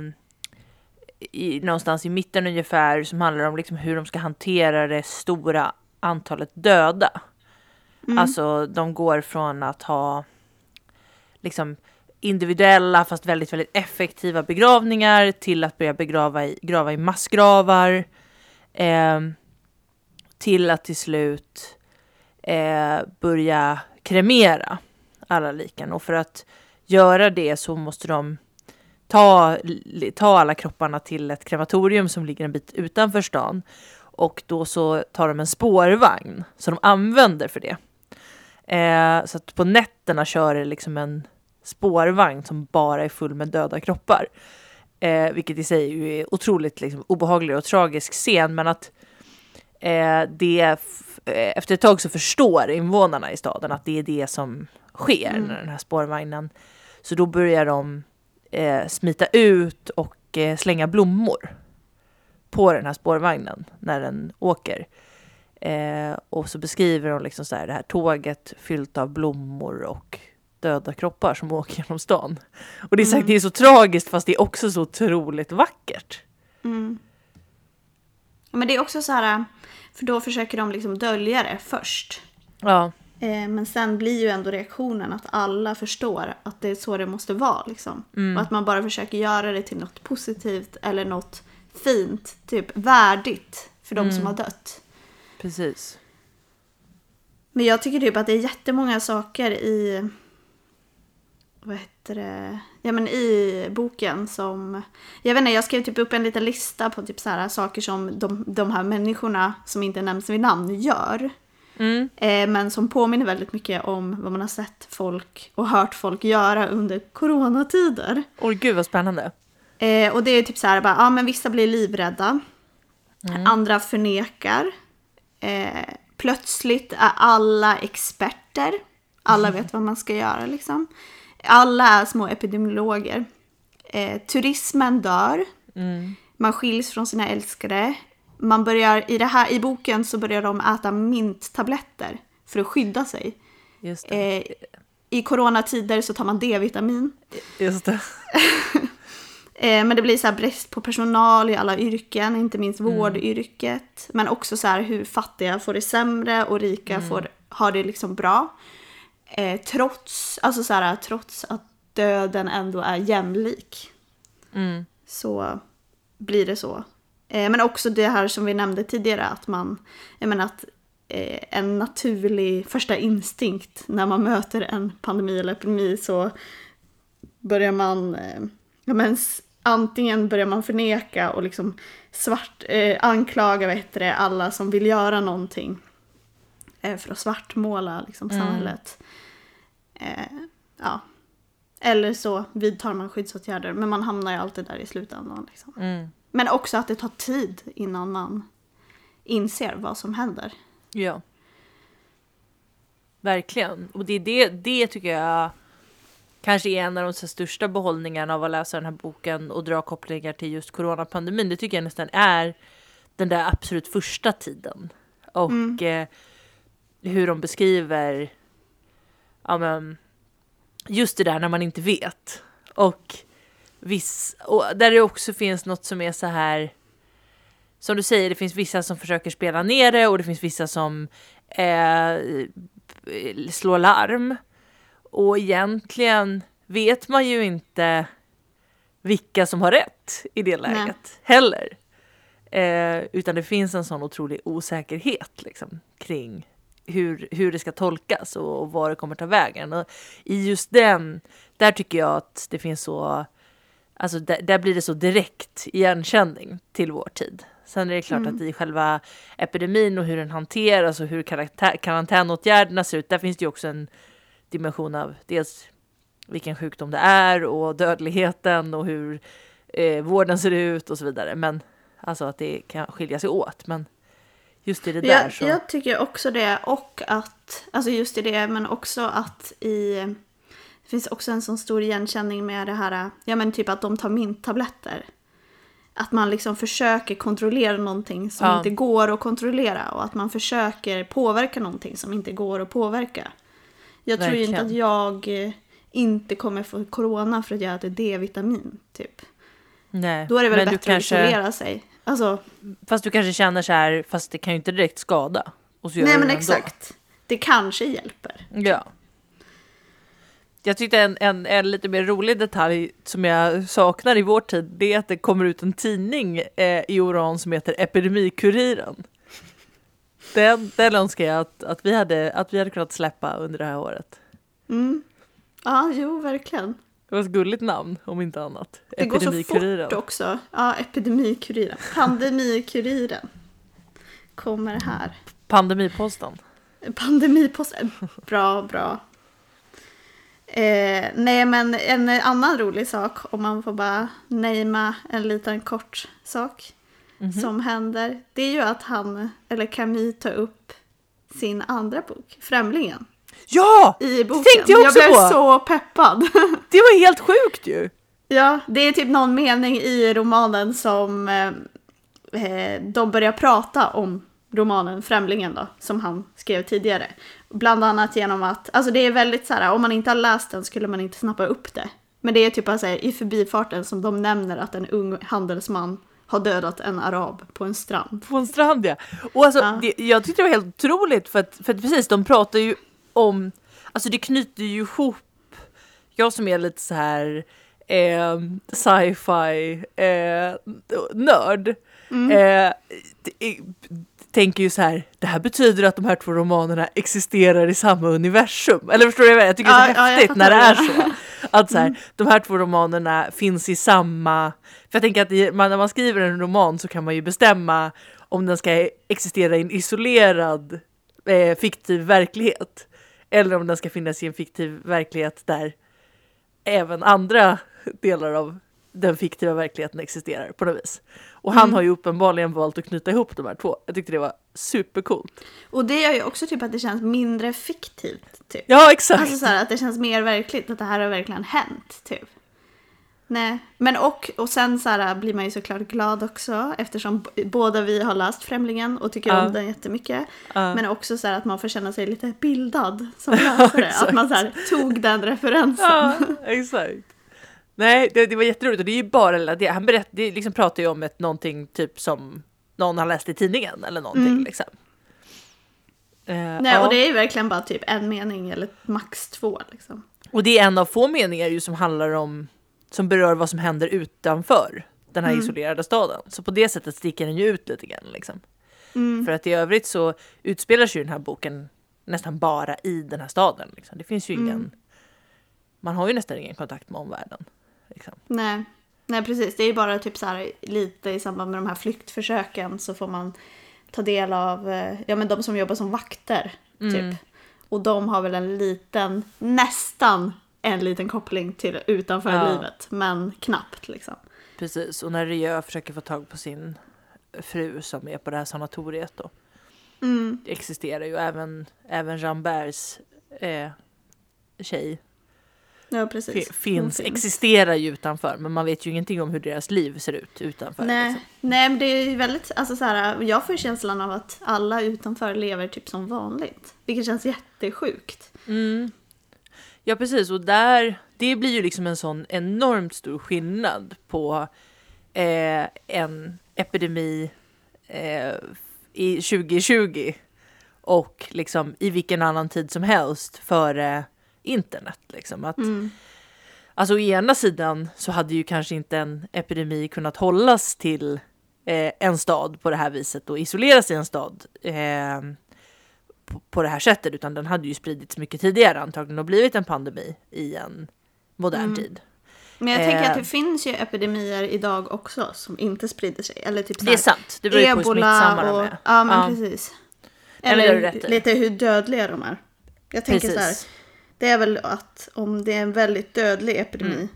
i, någonstans i mitten ungefär som handlar om liksom hur de ska hantera det stora antalet döda. Alltså de går från att ha liksom individuella fast väldigt, väldigt effektiva begravningar till att börja begrava i, grava i massgravar. Eh, till att till slut eh, börja kremera alla liken. Och för att göra det så måste de ta, ta alla kropparna till ett krematorium som ligger en bit utanför stan. Och då så tar de en spårvagn som de använder för det. Eh, så att på nätterna kör det liksom en spårvagn som bara är full med döda kroppar. Eh, vilket i sig är otroligt liksom, obehaglig och tragisk scen, men att eh, det eh, efter ett tag så förstår invånarna i staden att det är det som sker Mm. när den här spårvagnen. Så då börjar de eh, smita ut och eh, slänga blommor på den här spårvagnen när den åker. Eh, och så beskriver de liksom så här, det här tåget fyllt av blommor och döda kroppar som åker genom stan. Och det är, sagt, det är så tragiskt fast det är också så otroligt vackert. Mm. Men det är också så här, för då försöker de liksom dölja det först. Ja, Eh, men sen blir ju ändå reaktionen att alla förstår att det är så det måste vara. Liksom. Och att man bara försöker göra det till något positivt eller något fint, typ värdigt för de som har dött. Precis. Men jag tycker typ att det är jättemånga saker i... Vad heter det? Ja men i boken som... Jag vet inte, jag skrev typ upp en liten lista på typ så här saker som de, de här människorna som inte nämns vid namn gör. Mm. Eh, men som påminner väldigt mycket om vad man har sett folk och hört folk göra under coronatider. Åh gud vad spännande. Eh, och det är typ så här, bara, ja men vissa blir livrädda. Andra förnekar. Eh, plötsligt är alla experter. Alla vet vad man ska göra liksom. Alla är små epidemiologer. Eh, turismen dör. Man skiljs från sina älskade. Man börjar, i, det här, I boken så börjar de äta minttabletter för att skydda sig. Eh, I coronatider så tar man D-vitamin. Just det. Eh, men det blir så här brist på personal i alla yrken, inte minst vårdyrket. Men också så här hur fattiga får det sämre och rika får, har det liksom bra. Eh, trots, alltså så här, trots att döden ändå är jämlik. Mm. Så blir det så. Eh, men också det här som vi nämnde tidigare, att man, jag menar att eh, en naturlig första instinkt när man möter en pandemi eller epidemi så börjar man, eh, ja, men, antingen börjar man förneka och liksom svart, eh, anklaga det, alla som vill göra någonting eh, för att svartmåla liksom, Mm. samhället. Eh, ja. Eller så vidtar man skyddsåtgärder, men man hamnar ju alltid där i slutändan. Liksom. Mm. Men också att det tar tid innan man inser vad som händer. Ja. Verkligen. Och det, är det, det tycker jag kanske är en av de största behållningarna av att läsa den här boken och dra kopplingar till just coronapandemin. Det tycker jag nästan är den där absolut första tiden. Och eh, hur de beskriver ja, men, just det där när man inte vet. Och, viss, och där det också finns något som är så här som du säger, det finns vissa som försöker spela ner det och det finns vissa som eh, slår larm. Och egentligen vet man ju inte vilka som har rätt i det läget Nej. heller. Eh, utan det finns en sån otrolig osäkerhet liksom, kring hur, hur det ska tolkas och, och var det kommer ta vägen. Och I just den, där tycker jag att det finns så, alltså där, där blir det så direkt igenkänning till vår tid. Sen är det klart mm. att i själva epidemin och hur den hanteras och hur karantänåtgärderna ser ut, där finns det ju också en dimension av dels vilken sjukdom det är och dödligheten och hur eh, vården ser ut och så vidare. Men alltså att det kan skilja sig åt. Men just i det där jag, så... Jag tycker också det och att, alltså just i det, men också att i det finns också en sån stor igenkänning med det här, ja men typ att de tar minttabletter. Att man liksom försöker kontrollera någonting som ja. inte går att kontrollera och att man försöker påverka någonting som inte går att påverka. Jag tror ju inte att jag inte kommer få corona för att jag äter D-vitamin, typ. Nej, Då är det väl bättre kanske... att isolera sig. Alltså... Fast du kanske känner så här, fast det kan ju inte direkt skada. Nej men exakt. Det kanske hjälper. Ja. Jag tyckte en, en, en, lite mer rolig detalj som jag saknar i vår tid, det är att det kommer ut en tidning eh, i Oran som heter Epidemikuriren. Den, den önskar jag att, att, vi hade, att vi hade kunnat släppa under det här året. Mm. Ja, jo, verkligen. Det var ett gulligt namn, om inte annat. Det går så fort också. Ja, Epidemikuriren. Pandemikuriren. Kommer här. Pandemiposten. Pandemiposten. Bra, bra. Eh, nej, men en annan rolig sak, om man får bara namea en liten kort sak mm -hmm. som händer. Det är ju att han, eller Camille, tar upp sin andra bok, Främlingen. Ja! I boken. tänkte jag också Jag blev på. så peppad. Det var helt sjukt ju. Ja, det är typ någon mening i romanen som eh, eh, de börjar prata om romanen Främlingen då, som han skrev tidigare. Bland annat genom att, alltså det är väldigt så här, om man inte har läst den skulle man inte snappa upp det. Men det är typ alltså, i förbifarten som de nämner att en ung handelsman har dödat en arab på en strand. På en strand ja. Och alltså, ja. Det, jag tyckte det var helt otroligt för att, för att precis, de pratar ju om, alltså det knyter ju ihop, jag som är lite så här eh, sci-fi eh, nörd, mm. eh, tänker ju så här, det här betyder att de här två romanerna existerar i samma universum. Eller förstår du vad jag tycker det är så ja, häftigt ja, när det är så. Att så här, mm. de här två romanerna finns i samma, för jag tänker att när man skriver en roman så kan man ju bestämma om den ska existera i en isolerad eh, fiktiv verklighet. Eller om den ska finnas i en fiktiv verklighet där även andra delar av den fiktiva verkligheten existerar på något vis. Och han mm. har ju uppenbarligen valt att knyta ihop de här två. Jag tyckte det var supercoolt. Och det gör ju också typ att det känns mindre fiktivt. Typ. Ja, exakt. Alltså så här, att det känns mer verkligt, att det här har verkligen hänt. Typ. Nej, men och, och sen så här, blir man ju såklart glad också eftersom båda vi har läst Främlingen och tycker uh. om den jättemycket. Uh. Men också så här, att man får känna sig lite bildad som läsare. att man så här, tog den referensen. Ja, exakt. Nej, det, det, var jätteroligt och det är ju bara det. Han berätt, det liksom pratar ju om ett någonting typ som någon har läst i tidningen eller någonting mm. liksom. Uh, Nej, ja. och det är ju verkligen bara typ en mening eller max två liksom. Och det är en av få meningar ju som handlar om som berör vad som händer utanför den här mm. isolerade staden. Så på det sättet sticker den ju ut lite grann. Liksom. Mm. För att i övrigt så utspelar sig den här boken nästan bara i den här staden. Liksom. Det finns ju ingen, mm. man har ju nästan ingen kontakt med omvärlden. Liksom. Nej. Nej precis, det är bara typ så här lite i samband med de här flyktförsöken så får man ta del av, eh, ja men de som jobbar som vakter. Typ. Mm. Och de har väl en liten, nästan en liten koppling till utanför ja. livet, men knappt liksom. Precis, och när Ria försöker få tag på sin fru som är på det här sanatoriet då. Mm. Det existerar ju även, även Jean Bergs eh, tjej. Ja, fi- finns, De existerar ju utanför. Men man vet ju ingenting om hur deras liv ser ut utanför. Nej, liksom. nej, men det är ju väldigt, alltså så här, jag får känslan av att alla utanför lever typ som vanligt. Vilket känns jättesjukt. Mm. Ja precis och där, det blir ju liksom en sån enormt stor skillnad på eh, en epidemi eh, i 2020 och liksom i vilken annan tid som helst före internet. Liksom. Att, Mm. Alltså å ena sidan så hade ju kanske inte en epidemi kunnat hållas till eh, en stad på det här viset och isoleras i en stad eh, på, på det här sättet utan den hade ju spridits mycket tidigare antagligen och blivit en pandemi i en modern Mm. tid. Men jag tänker Eh. att det finns ju epidemier idag också som inte sprider sig. Eller typ Det är sant, det beror ju på hur smittsamma de är. Ja, men Ja. precis. Eller i. lite hur dödliga de är. Jag tänker så här, Precis. Det är väl att om det är en väldigt dödlig epidemi Mm.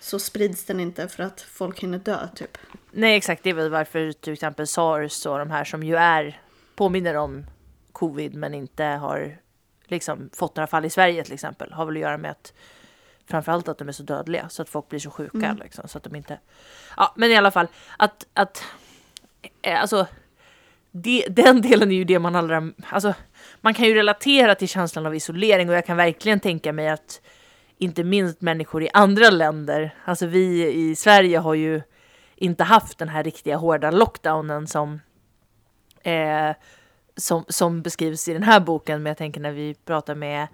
så sprids den inte för att folk hinner dö typ. Nej exakt, det är väl varför till exempel sars och de här som ju är påminner om covid men inte har liksom fått några fall i Sverige till exempel har väl att göra med att framförallt att de är så dödliga så att folk blir så sjuka Mm. liksom så att de inte. Ja, men i alla fall att att eh, alltså det, den delen är ju det man allra, alltså man kan ju relatera till känslan av isolering och jag kan verkligen tänka mig att inte minst människor i andra länder, alltså vi i Sverige har ju inte haft den här riktiga hårda lockdownen som, eh, som, som beskrivs i den här boken. Men jag tänker när vi pratar med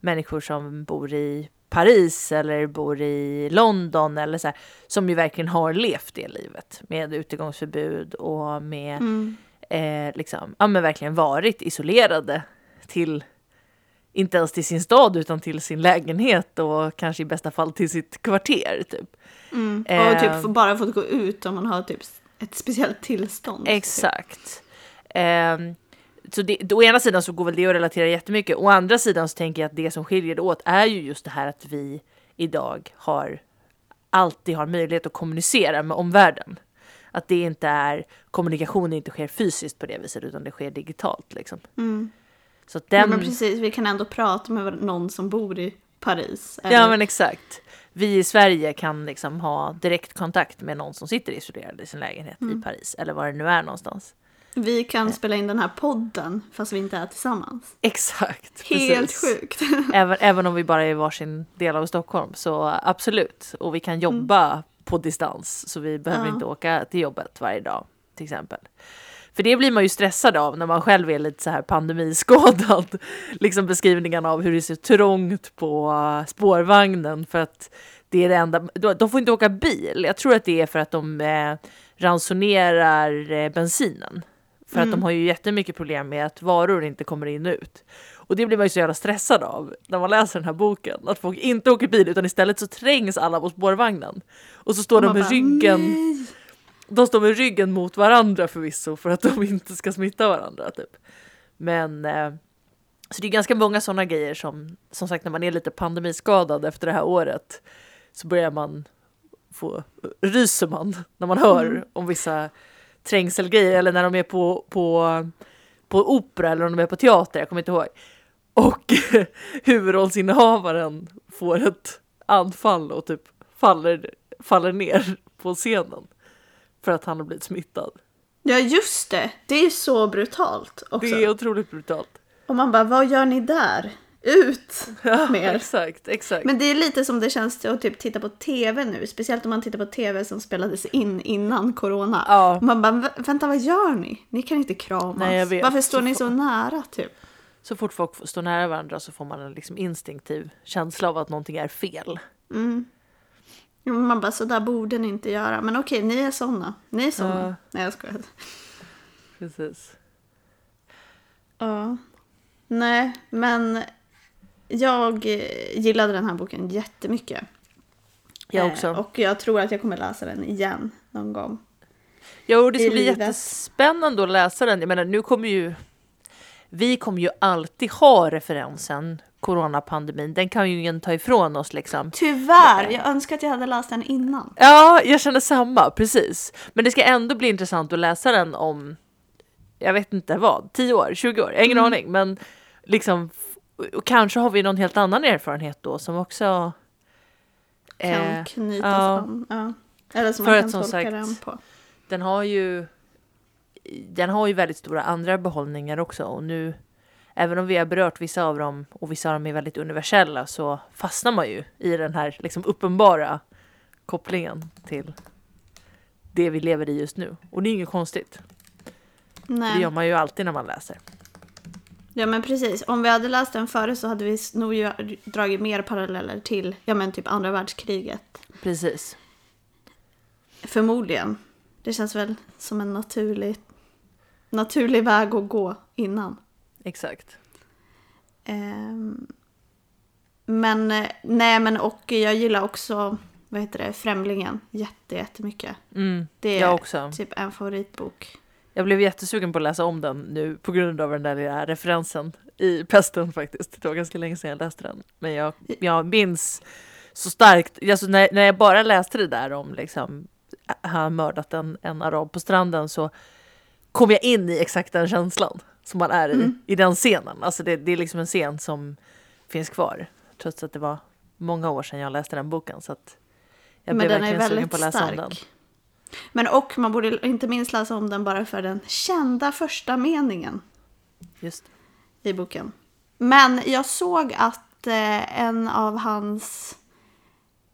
människor som bor i Paris eller bor i London eller så här, som ju verkligen har levt det livet med utegångsförbud och med Mm eh, liksom, ja men verkligen varit isolerade till inte ens till sin stad utan till sin lägenhet och kanske i bästa fall till sitt kvarter typ. Mm. Och Eh. typ bara fått gå ut om man har typ ett speciellt tillstånd. Exakt. Ehm, så det, å ena sidan så går väl det att relatera jättemycket. Å andra sidan så tänker jag att det som skiljer det åt är ju just det här att vi idag har alltid har möjlighet att kommunicera med omvärlden. Att det inte är kommunikation inte sker fysiskt på det viset utan det sker digitalt liksom. Mm. Så att Ja, den, men precis, vi kan ändå prata med någon som bor i Paris. Ja eller- men exakt. Vi i Sverige kan liksom ha direktkontakt med någon som sitter isolerad i sin lägenhet Mm. i Paris eller var det nu är någonstans. Vi kan spela in den här podden fast vi inte är tillsammans. Exakt. Helt precis. sjukt. Även, även om vi bara är i varsin del av Stockholm så absolut. Och vi kan jobba på distans så vi behöver Ja. inte åka till jobbet varje dag till exempel. För det blir man ju stressad av när man själv är lite så här pandemiskadad. Liksom beskrivningarna av hur det är så trångt på uh, spårvagnen för att det är det enda. De de får inte åka bil. Jag tror att det är för att de eh, ransonerar eh, bensinen. För att de har ju jättemycket problem med att varor inte kommer in och ut. Och det blir man ju så jävla stressad av när man läser den här boken. Att folk inte åker bil utan istället så trängs alla på spårvagnen. Och så står de Man med bara, ryggen "Nej." de står med ryggen mot varandra förvisso för att de inte ska smitta varandra typ. Men eh, så det är ganska många sådana grejer som som sagt när man är lite pandemiskadad efter det här året så börjar man få ryser man när man hör Mm. om vissa trängselgrejer eller när de är på på på opera eller om de är på teater, jag kommer inte ihåg. Och huvudrollsinnehavaren får ett anfall och typ faller, faller ner på scenen för att han har blivit smittad. Ja just det, det är så brutalt också. Det är otroligt brutalt. Och man bara, vad gör ni där? Ut mer. Exakt, exakt. Men det är lite som det känns att typ titta på tv nu, speciellt om man tittar på tv som spelades in innan corona. Ja. Man bara, "Vä- vänta vad gör ni? Ni kan inte kramas. Nej. Varför står Så ni får- så nära typ? Så fort folk står nära varandra så får man en liksom instinktiv känsla av att någonting är fel. Mm. Ja, Man bara, så där borde ni inte göra. Men okej, ni är såna. Ni är såna. Ja. Nej jag skojar. Precis. Ja. Nej, men jag eh, gillade den här boken jättemycket. Jag Eh, också. Och jag tror att jag kommer läsa den igen någon gång. Jo, det ska i bli livet. jättespännande att läsa den. Jag menar, nu kommer ju... Vi kommer ju alltid ha referensen coronapandemin. Den kan ju ingen ta ifrån oss liksom. Tyvärr, jag önskar att jag hade läst den innan. Ja, jag känner samma, precis. Men det ska ändå bli intressant att läsa den om, jag vet inte vad, 10 år, 20 år, jag har ingen Mm. aning. Men liksom och, och kanske har vi någon helt annan erfarenhet då som också Kan eh, knytas ja. an. Ja. Eller som För man kan tolka sagt- den på. den har ju den har ju väldigt stora andra behållningar också och nu även om vi har berört vissa av dem och vissa av dem är väldigt universella så fastnar man ju i den här liksom uppenbara kopplingen till det vi lever i just nu. Och det är inget konstigt. Det Nej. gör man ju alltid när man läser. Ja men precis. Om vi hade läst den före så hade vi nog dragit mer paralleller till ja, men typ andra världskriget. Precis. Förmodligen. Det känns väl som en naturlig, naturlig väg att gå innan. Exakt. Ehm, men eh, nej men och jag gillar också vad heter det, Främlingen jätte, jättemycket. Mm, Det är jag också. typ en favoritbok. Jag blev jättesugen på att läsa om den nu på grund av den där lilla referensen i Pesten faktiskt. Det var ganska länge sedan jag läste den. Men jag, jag minns så starkt, alltså när, när jag bara läste det där om liksom han mördat en, en arab på stranden så kom jag in i exakt den känslan som man är i, Mm. i den scenen. Alltså det, det är liksom en scen som finns kvar. Trots att det var många år sedan jag läste den boken. Så att jag men blev verkligen sugen på att läsa om den. Men och man borde inte minst läsa om den bara för den kända första meningen Just. i boken. Men jag såg att eh, en av hans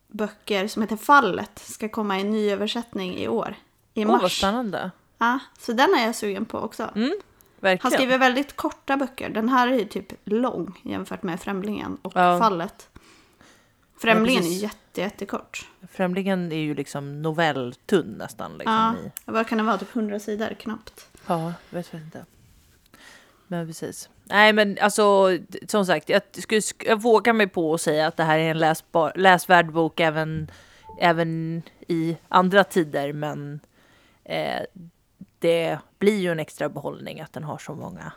böcker som heter Fallet ska komma i ny översättning i år. I Åh, vad mars. spännande. ja, så den är jag sugen på också. Mm, Han skriver väldigt korta böcker. Den här är ju typ lång jämfört med Främlingen och Ja. Fallet. Främlingen är jätte, jättekort. Främlingen är ju liksom novelltunn nästan. Liksom, Ja, i. vad kan det vara? Typ 100 sidor knappt. ja, jag vet inte. Men precis. Nej men alltså som sagt, jag, skulle, sk- jag vågar mig på att säga att det här är en läsbar, läsvärd bok även, även i andra tider. Men eh, det blir ju en extra behållning att den har så många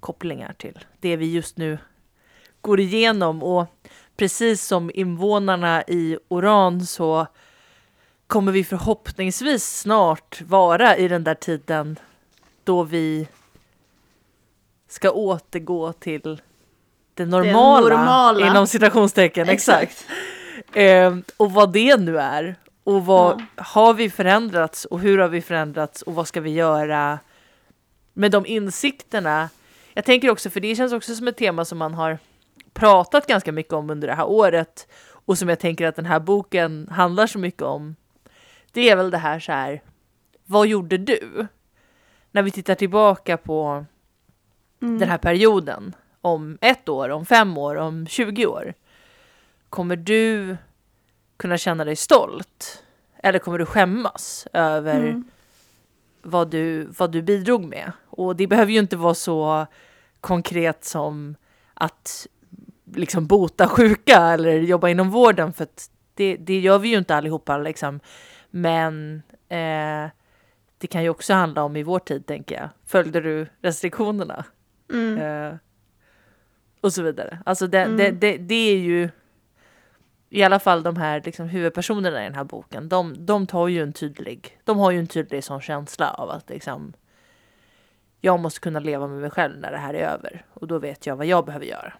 kopplingar till det vi just nu går igenom. Och precis som invånarna i Oran så kommer vi förhoppningsvis snart vara i den där tiden då vi ska återgå till det normala, normala. inom citationstecken. Exakt. Eh, och vad det nu är. Och vad har vi förändrats och hur har vi förändrats och vad ska vi göra med de insikterna? Jag tänker också, för det känns också som ett tema som man har pratat ganska mycket om under det här året och som jag tänker att den här boken handlar så mycket om. Det är väl det här så här. Vad gjorde du? När vi tittar tillbaka på Mm. den här perioden om ett år, om fem år, om 20 år. Kommer du kunna känna dig stolt? Eller kommer du skämmas över Mm. vad, du, vad du bidrog med? Och det behöver ju inte vara så konkret som att liksom bota sjuka eller jobba inom vården för att det, det gör vi ju inte allihopa liksom. Men eh, det kan ju också handla om i vår tid tänker jag. Följde du restriktionerna? Mm. Eh, och så vidare. Alltså det, Mm. det, det, det är ju i alla fall de här liksom, huvudpersonerna i den här boken. De, de tar ju en tydlig, de har ju en tydlig sån känsla av att liksom jag måste kunna leva med mig själv när det här är över och då vet jag vad jag behöver göra.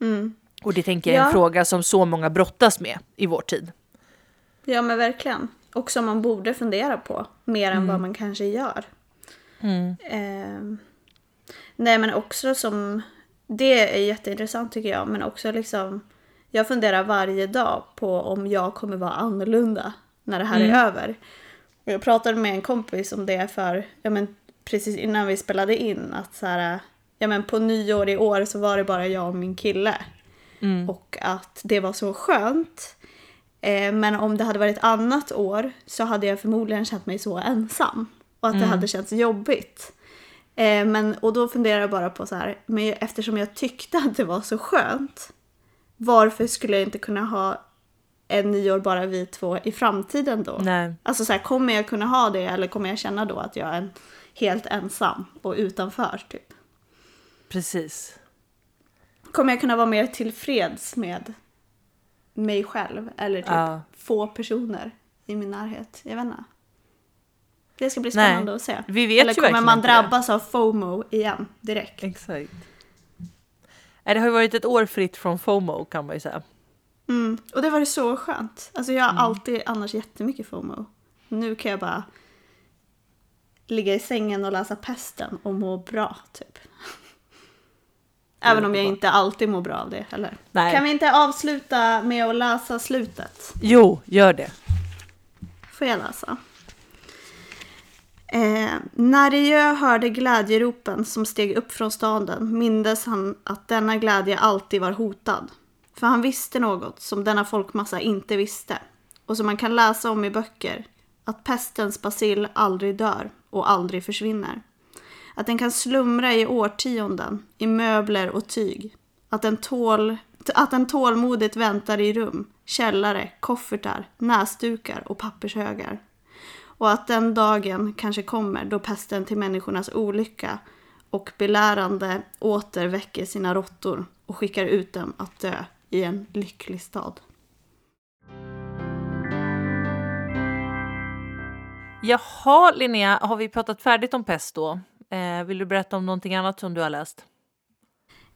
Mm. Och det tänker jag är en Ja. fråga som så många brottas med i vår tid. Ja men verkligen. Och som man borde fundera på mer än vad man kanske gör. Ehm, nej men också som, det är jätteintressant tycker jag, men också liksom, jag funderar varje dag på om jag kommer vara annorlunda när det här är över. Och jag pratade med en kompis om det för, ja men precis innan vi spelade in, att så här, ja men på nyår i år så var det bara jag och min kille. Och att det var så skönt. Eh, men om det hade varit ett annat år så hade jag förmodligen känt mig så ensam. Och att det hade känts jobbigt. Eh, men, och då funderar jag bara på så här, men eftersom jag tyckte att det var så skönt. Varför skulle jag inte kunna ha en nyår bara vi två i framtiden då? Nej. Alltså så här, kommer jag kunna ha det eller kommer jag känna då att jag är helt ensam och utanför typ? Precis. Kommer jag kunna vara mer tillfreds med mig själv eller typ Ja. få personer i min närhet? Jag vet inte. Det ska bli Nej, spännande att se. vi vet eller ju kommer man det. drabbas av FOMO igen direkt? Exakt. Nej, Det har ju varit ett år fritt från FOMO kan man ju säga. Mm. Och det var det så skönt. Alltså jag har alltid annars jättemycket FOMO. Nu kan jag bara ligga i sängen och läsa pesten och må bra typ. Även om jag inte alltid mår bra av det heller. Nej. Kan vi inte avsluta med att läsa slutet? Jo, gör det. Får jag läsa? Eh, när Rieu hörde glädjeropen som steg upp från staden mindes han att denna glädje alltid var hotad. För han visste något som denna folkmassa inte visste och som man kan läsa om i böcker. Att pestens bacill aldrig dör och aldrig försvinner. Att den kan slumra i årtionden i möbler och tyg. Att den, tål, att den tålmodigt väntar i rum, källare, koffertar, näsdukar och pappershögar. Och att den dagen kanske kommer då pesten till människornas olycka och belärande åter väcker sina råttor och skickar ut dem att dö i en lycklig stad. Jaha Linnea, har vi pratat färdigt om pest då? Eh, vill du berätta om någonting annat som du har läst?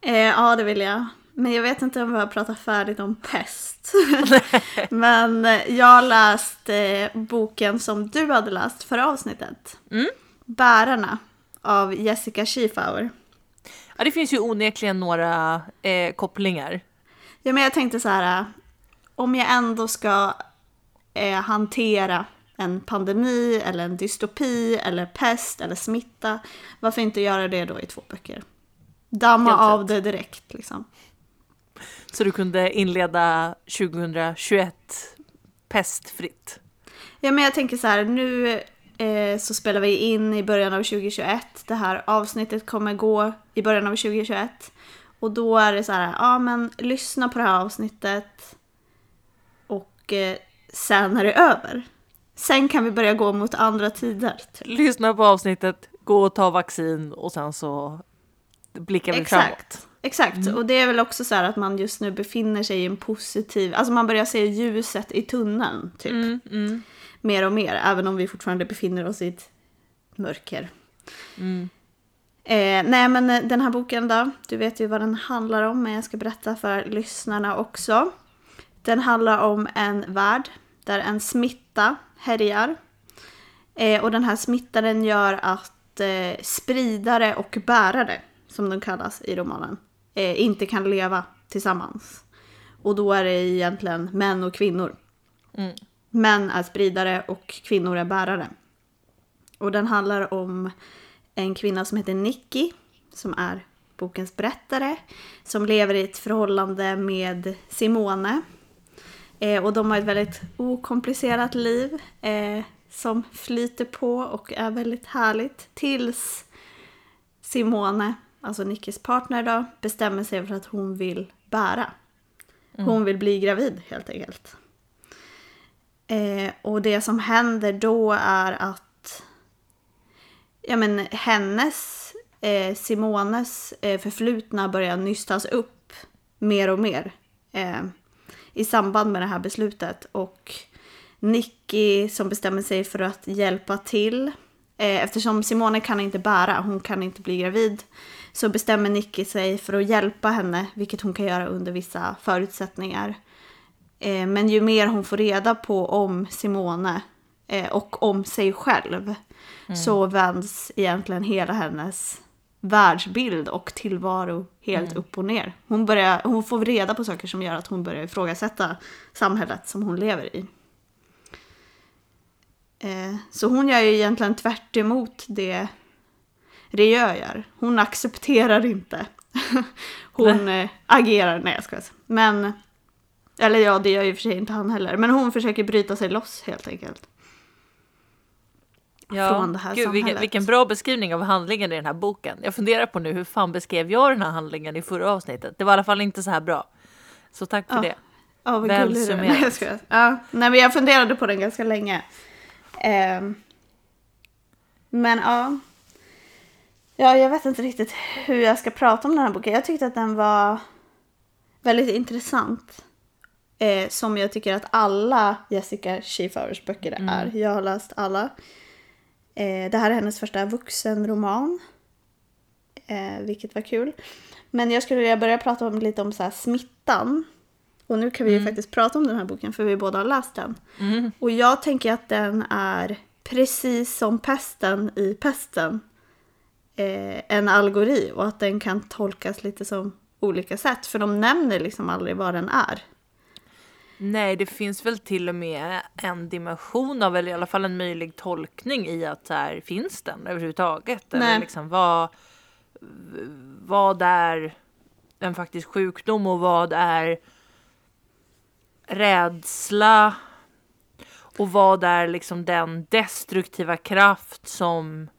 Eh, ja, det vill jag. Men jag vet inte om vi har pratat färdigt om pest. Men eh, jag har läst eh, boken som du hade läst förra avsnittet. Mm. Bärarna av Jessica Schiefauer. Ja, det finns ju onekligen några eh, kopplingar. Ja, men jag tänkte så här. Om jag ändå ska eh, hantera en pandemi eller en dystopi eller pest eller smitta. Varför inte göra det då i två böcker? Damma Helt av rätt. det direkt liksom. Så du kunde inleda 2021 pestfritt. Ja men jag tänker så här, nu eh, så spelar vi in i början av 2021. Det här avsnittet kommer gå i början av 2021. Och då är det så här, ja men lyssna på det här avsnittet. Och eh, sen är det över. Sen kan vi börja gå mot andra tider. Typ. Lyssna på avsnittet, gå och ta vaccin och sen så blickar vi framåt. Exakt. Exakt, och det är väl också så här att man just nu befinner sig i en positiv, alltså man börjar se ljuset i tunneln typ. Mm, mm, Mer och mer, även om vi fortfarande befinner oss i ett mörker. mm. Eh, nej men eh, den här boken då, du vet ju vad den handlar om men jag ska berätta för lyssnarna också. Den handlar om en värld där en smitta härjar. Eh, och den här smittan den gör att eh, spridare och bärare, som de kallas i romanen, eh, inte kan leva tillsammans. Och då är det egentligen män och kvinnor. Mm. Män är spridare och kvinnor är bärare. Och den handlar om en kvinna som heter Nicky, som är bokens berättare, som lever i ett förhållande med Simone. Eh, och de har ett väldigt okomplicerat liv eh, som flyter på och är väldigt härligt. Tills Simone, alltså Nickys partner då, bestämmer sig för att hon vill bära. Hon vill bli gravid helt enkelt. Eh, och det som händer då är att ja, men, hennes, eh, Simones eh, förflutna börjar nystas upp mer och mer eh, i samband med det här beslutet. Och Nicky som bestämmer sig för att hjälpa till eh, eftersom Simone kan inte bära, hon kan inte bli gravid så bestämmer Nicky sig för att hjälpa henne, vilket hon kan göra under vissa förutsättningar. Eh, men ju mer hon får reda på om Simone eh, och om sig själv så vänds egentligen hela hennes världsbild och tillvaro helt upp och ner. Hon, börjar, hon får reda på saker som gör att hon börjar ifrågasätta samhället som hon lever i. Eh, så hon gör ju egentligen tvärt emot det Rieu gör. Hon accepterar inte. hon eh, agerar, nej jag skojar. Men, eller ja det gör ju för sig inte han heller. Men hon försöker bryta sig loss helt enkelt. Från det här Gud, vilken, samhället. vilken bra beskrivning av handlingen i den här boken. Jag funderar på nu hur fan beskrev jag den här handlingen i förra avsnittet? Det var i alla fall inte så här bra. Så tack för Ja. det. Ja, vad Väl gullig summerat. Nej. Ja, nej, men jag funderade på den ganska länge. Ehm, men ja. Ja, jag vet inte riktigt hur jag ska prata om den här boken. Jag tyckte att den var väldigt intressant. Eh, som jag tycker att alla Jessica Schiefauers böcker är. Jag har läst alla. Eh, det här är hennes första vuxenroman. Eh, vilket var kul. Men jag skulle vilja börja prata om, lite om så smittan. Och nu kan vi ju faktiskt prata om den här boken för vi båda har läst den. Mm. Och jag tänker att den är precis som pesten i pesten. Eh, en algori och att den kan tolkas lite som olika sätt. För de nämner liksom aldrig vad den är. Nej, det finns väl till och med en dimension av, eller i alla fall en möjlig tolkning i att så här, finns den överhuvudtaget? Nej. Eller liksom vad, vad är en faktisk sjukdom och vad är rädsla? Och vad är liksom den destruktiva kraft som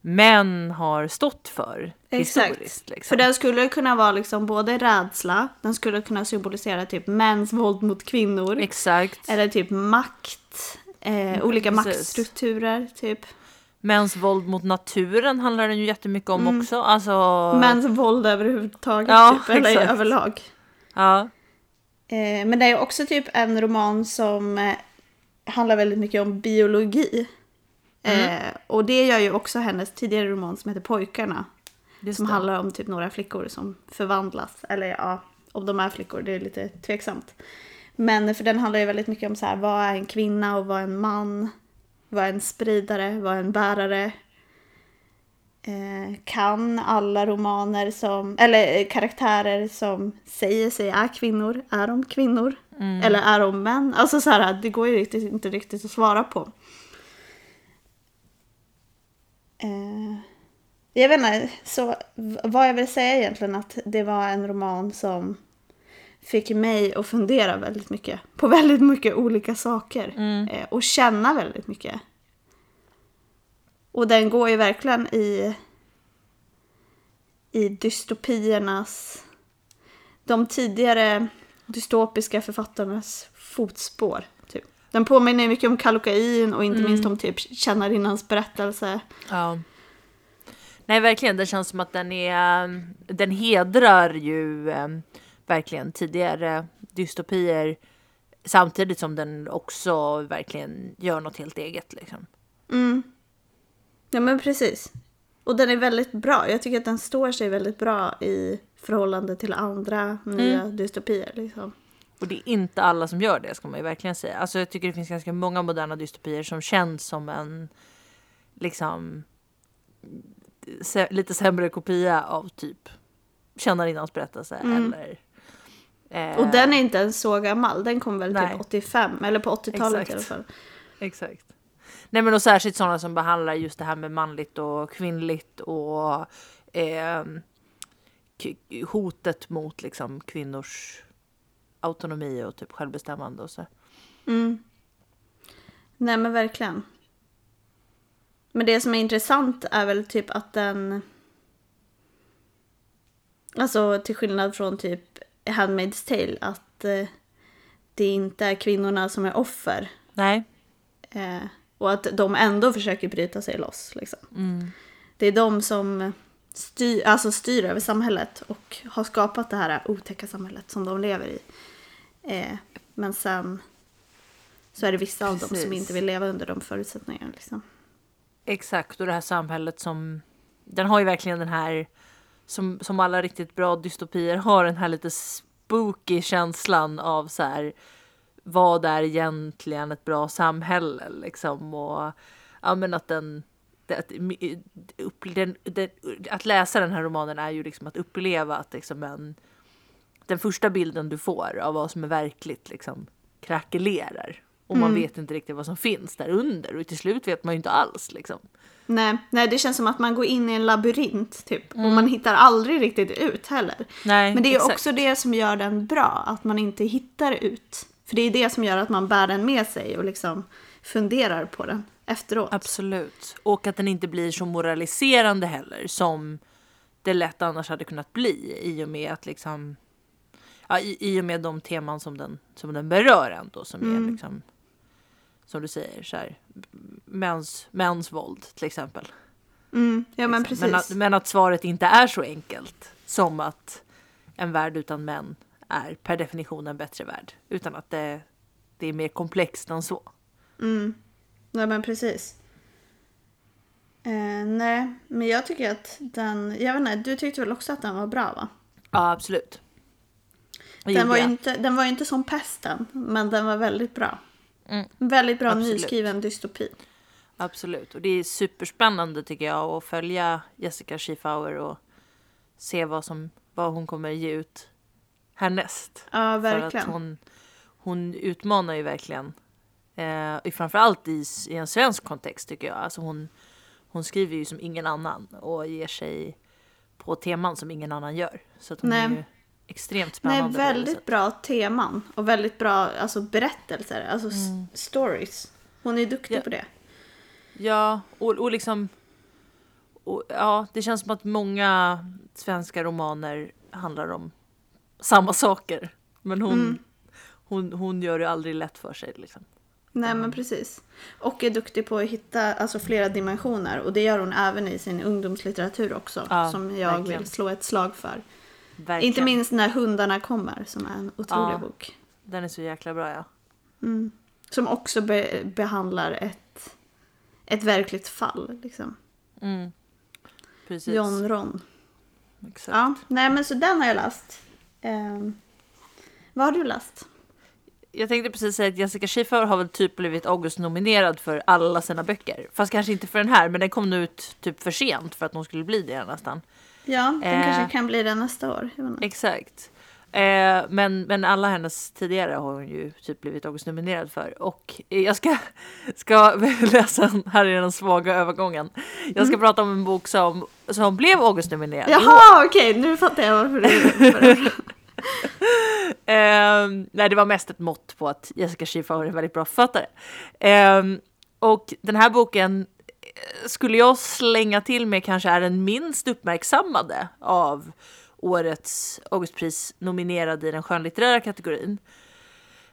män har stått för historiskt? Liksom. För den skulle kunna vara liksom både rädsla, den skulle kunna symbolisera typ mäns våld mot kvinnor. Exakt. Eller typ makt, eh, olika precis. maktstrukturer typ. Mäns våld mot naturen handlar den ju jättemycket om också. Alltså, Mäns våld överhuvudtaget Ja, typ, eller exakt. överlag. ja, Eh, men det är också typ en roman som eh, handlar väldigt mycket om biologi. Mm. Eh, och det gör ju också hennes tidigare roman som heter Pojkarna. Just Som det. handlar om typ några flickor som förvandlas. Eller ja, om de är flickor, det är lite tveksamt. Men för den handlar ju väldigt mycket om så här, vad är en kvinna och vad är en man? Vad är en spridare? Vad är en bärare? Eh, kan alla romaner som, eller eh, karaktärer som säger sig är kvinnor, är de kvinnor? Eller är de män? Alltså så här, det går ju riktigt, inte riktigt att svara på. Eh, jag vet inte, så vad jag vill säga egentligen att det var en roman som fick mig att fundera väldigt mycket på väldigt mycket olika saker. Eh, och känna väldigt mycket. Och den går ju verkligen i, i dystopiernas, de tidigare dystopiska författarnas fotspår. Typ. Den påminner mycket om Kallocain och inte minst om typ Kännarinnans berättelse. Ja. Nej, verkligen. Det känns som att den är. Den hedrar ju eh, verkligen tidigare dystopier samtidigt som den också verkligen gör något helt eget. Liksom. Mm. Ja men precis. Och den är väldigt bra. Jag tycker att den står sig väldigt bra i förhållande till andra nya dystopier. Liksom. Och det är inte alla som gör det ska man ju verkligen säga. Alltså jag tycker det finns ganska många moderna dystopier som känns som en liksom lite sämre kopia av typ Kännarinnans berättelse eller eh, Och den är inte ens så gammal. Den kom väl Nej. typ 85 eller på 80-talet i alla fall. Exakt. Nej men och särskilt sådana som behandlar just det här med manligt och kvinnligt och k- hotet mot liksom kvinnors autonomi och typ självbestämmande och så. Mm. Nej men verkligen. Men det som är intressant är väl typ att den... Alltså till skillnad från typ Handmaid's Tale att eh, det inte är kvinnorna som är offer. Nej. Eh, och att de ändå försöker bryta sig loss. Liksom. Mm. Det är de som styr, alltså styr över samhället och har skapat det här otäcka samhället som de lever i. Eh, men sen så är det vissa av dem som Precis. inte vill leva under de förutsättningarna. Liksom. Exakt och det här samhället som den har ju verkligen den här som, som alla riktigt bra dystopier har den här lite spooky känslan av så här vad är egentligen ett bra samhälle liksom? Och ja men att den att, upp, den, den, att läsa den här romanen är ju liksom att uppleva att liksom en, den första bilden du får av vad som är verkligt liksom krackelerar och man vet inte riktigt vad som finns där under och till slut vet man ju inte alls liksom. Nej, nej, det känns som att man går in i en labyrint typ. Och man hittar aldrig riktigt ut heller. Nej, Men det är exakt. också det som gör den bra, att man inte hittar ut. För det är det som gör att man bär den med sig och liksom funderar på den efteråt. Absolut. Och att den inte blir så moraliserande heller som det lätt annars hade kunnat bli i och med att liksom ja, i, i och med de teman som den, som den berör ändå som är liksom som du säger så här mäns, mäns våld till exempel. Mm, ja men Liksom. precis. Men, att, men att svaret inte är så enkelt som att en värld utan män är per definition en bättre värld utan att det, det är mer komplext än så. Mm. Nej men precis. Eh, nej, men jag tycker att den, jag vet inte, du tyckte väl också att den var bra va? Ja, absolut. Den var, inte, den var inte som pesten, men den var väldigt bra. Mm. Väldigt bra Absolut. nyskriven dystopi. Absolut. Och det är superspännande tycker jag att följa Jessica Schiefauer och se vad, som, vad hon kommer ge ut härnäst. Ja, För verkligen. att hon, hon utmanar ju verkligen. Eh, framförallt i, i en svensk kontext tycker jag. Alltså hon, hon skriver ju som ingen annan och ger sig på teman som ingen annan gör. Så att hon Nej. är ju extremt Nej, spännande. det väldigt bra teman och väldigt bra alltså, berättelser, alltså s- stories. Hon är duktig Mm. Ja. på det. Ja, och, och liksom... Och, ja, det känns som att många svenska romaner handlar om samma saker. Men hon, Mm. hon, hon gör det aldrig lätt för sig. Liksom. Nej, men precis. Och är duktig på att hitta alltså, flera dimensioner. Och det gör hon även i sin ungdomslitteratur också. Ja, som jag verkligen. vill slå ett slag för. Verkligen. Inte minst när hundarna kommer, som är en otrolig Ja. bok. Den är så jäkla bra, ja. Mm. Som också be- behandlar ett, ett verkligt fall. Liksom. Mm. Precis. John Ron. Exakt. Ja, nej men så den har jag läst. Ehm, vad har du läst? Jag tänkte precis säga att Jessica Schiffer har väl typ blivit August-nominerad för alla sina böcker. Fast kanske inte för den här, men den kom nu ut typ för sent för att hon skulle bli det nästan. Ja, den Eh. kanske kan bli det nästa år. Exakt. Eh, men, men alla hennes tidigare har hon ju typ blivit August-nominerad för. Och jag ska, ska läsa, här är den svaga övergången. Jag ska prata om en bok som, som blev August-nominerad. Jaha, okej, nu fattar jag varför du... Ehm, nej, det var mest ett mått på att Jessica Schiffer är en väldigt bra författare. Ehm, och den här boken eh, skulle jag slänga till med kanske är den minst uppmärksammade av årets Augustpris nominerade i den skönlitterära kategorin.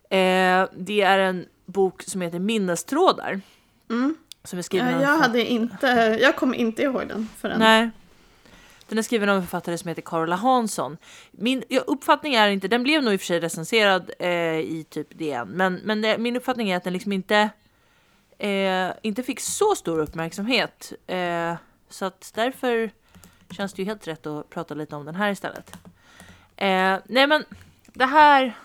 Eh, det är en bok som heter Minnestrådar. Mm. Som är skriven Ja, av jag, hade inte, jag kommer inte ihåg den förrän. Nej. Den är skriven av en författare som heter Carola Hansson. Min ja, uppfattning är inte, den blev nog i och för sig recenserad eh, i typ DN, men, men det, min uppfattning är att den liksom inte, eh, inte fick så stor uppmärksamhet. Eh, så att därför känns det ju helt rätt att prata lite om den här istället. Eh, nej men det här,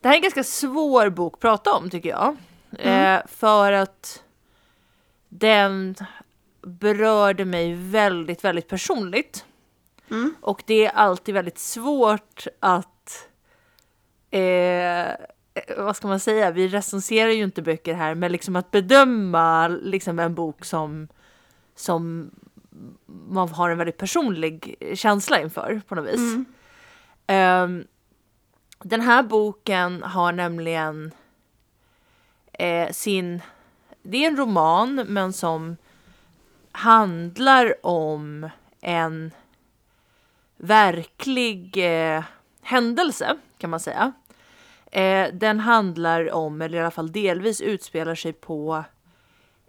det här är en ganska svår bok att prata om tycker jag. Eh, för att den berörde mig väldigt, väldigt personligt. Mm. Och det är alltid väldigt svårt att... Eh, vad ska man säga? Vi recenserar ju inte böcker här, men liksom att bedöma liksom en bok som, som man har en väldigt personlig känsla inför på något vis. Mm. Ehm, den här boken har nämligen eh, sin... Det är en roman, men som handlar om en verklig eh, händelse, kan man säga. Eh, den handlar om, eller i alla fall delvis utspelar sig på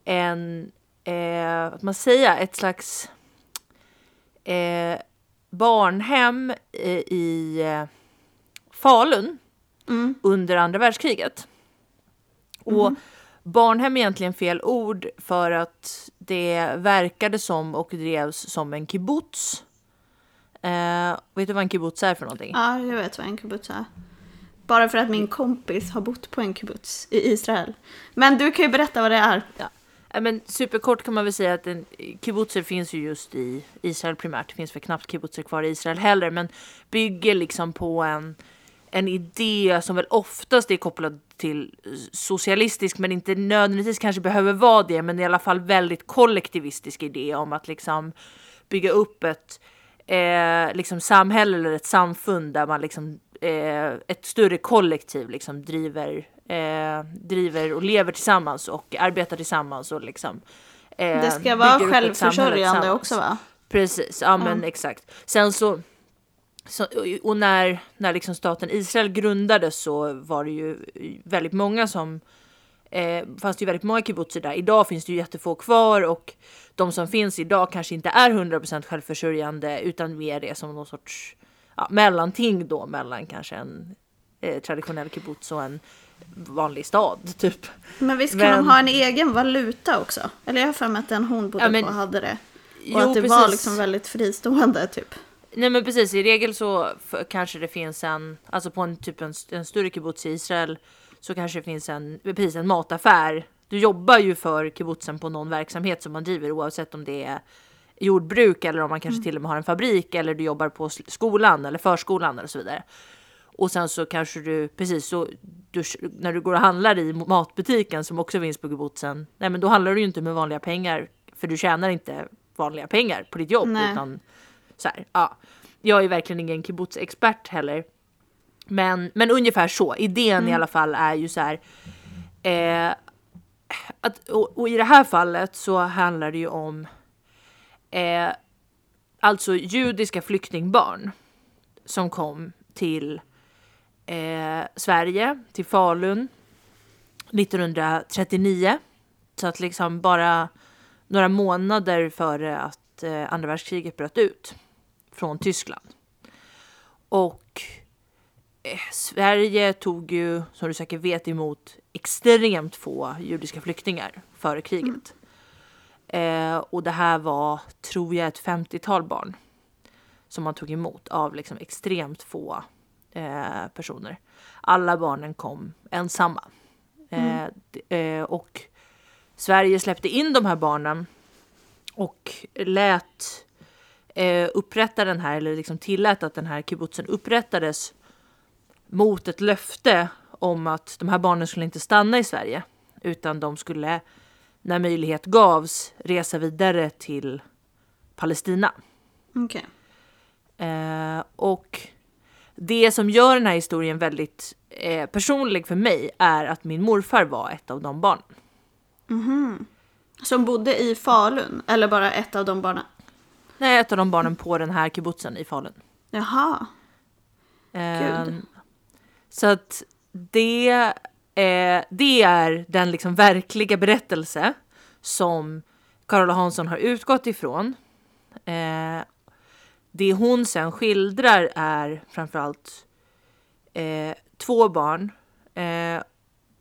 en, eh, vad man säga, ett slags eh, barnhem i eh, Falun Mm. under andra världskriget. Och barnhem är egentligen fel ord för att det verkade som och drevs som en kibbutz. Eh, vet du vad en kibbutz är för någonting? Ja, jag vet vad en kibbutz är. Bara för att min kompis har bott på en kibbutz i Israel. Men du kan ju berätta vad det är. Ja, men superkort kan man väl säga att en, kibbutzer finns ju just i Israel primärt. Det finns väl knappt kibbutzer kvar i Israel heller, men bygger liksom på en, en idé som väl oftast är kopplad till socialistisk, men inte nödvändigtvis kanske behöver vara det, men i alla fall väldigt kollektivistisk idé om att liksom bygga upp ett eh, liksom samhälle eller ett samfund där man liksom eh, ett större kollektiv liksom driver eh, driver och lever tillsammans och arbetar tillsammans och liksom eh, Det ska vara självförsörjande också va? Precis, ja men exakt. Sen så, så och när, när liksom staten Israel grundades så var det ju väldigt många som eh, fanns det ju väldigt många kibbutzer där. Idag finns det ju jättefå kvar och de som finns idag kanske inte är 100% självförsörjande utan mer är som någon sorts ja, mellanting då mellan kanske en eh, traditionell kibbutz och en vanlig stad typ. Men visst kan Men- de ha en egen valuta också? Eller jag har för mig att den hon bodde Ja, men- på hade det. Och Jo, att det var precis. liksom väldigt fristående typ. Nej men precis, i regel så kanske det finns en, alltså på en typ en, en större kibbutz i Israel så kanske det finns en, precis en mataffär. Du jobbar ju för kibbutzen på någon verksamhet som man driver oavsett om det är jordbruk eller om man kanske till och med har en fabrik eller du jobbar på skolan eller förskolan eller så vidare. Och sen så kanske du precis så du, när du går och handlar i matbutiken som också finns på kibbutzen. Nej, men då handlar du ju inte med vanliga pengar för du tjänar inte vanliga pengar på ditt jobb Nej. utan så här, ja. Jag är verkligen ingen kibbutz-expert heller. Men, men ungefär så. Idén i alla fall är ju så här. Eh, att, och, och i det här fallet så handlar det ju om eh, alltså judiska flyktingbarn som kom till eh, Sverige, till Falun 1939. Så att liksom bara några månader före att eh, andra världskriget bröt ut från Tyskland. Och eh, Sverige tog ju, som du säkert vet, emot extremt få judiska flyktingar före kriget. Mm. Eh, och det här var, tror jag, ett 50-tal barn som man tog emot av liksom extremt få eh, personer. Alla barnen kom ensamma. Eh, d- eh, och Sverige släppte in de här barnen och lät eh, upprätta den här, eller liksom tillät att den här kibbutzen upprättades mot ett löfte om att de här barnen skulle inte stanna i Sverige utan de skulle, när möjlighet gavs, resa vidare till Palestina. Okej. Eh, och det som gör den här historien väldigt eh, personlig för mig är att min morfar var ett av de barnen. Som bodde i Falun? Eller bara ett av de barnen? Nej, ett av de barnen på den här kibbutzen i Falun. Jaha. Eh, Gud. så att det, eh, det är den liksom verkliga berättelse som Carola Hansson har utgått ifrån. Eh, det hon sen skildrar är framförallt eh, två barn. Eh,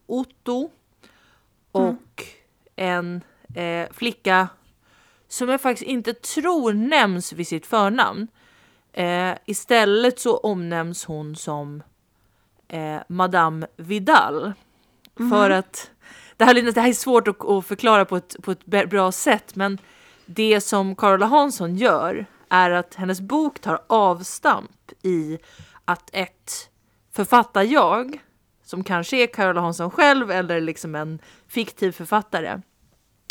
Otto och en eh, flicka som jag faktiskt inte tror nämns vid sitt förnamn. Eh, istället så omnämns hon som eh, Madame Vidal. För att det här, det här är svårt att, att förklara på ett, på ett bra- bra sätt, men det som Carola Hansson gör är att hennes bok tar avstamp i att ett författarjag, som kanske är Carola Hansson själv eller liksom en fiktiv författare,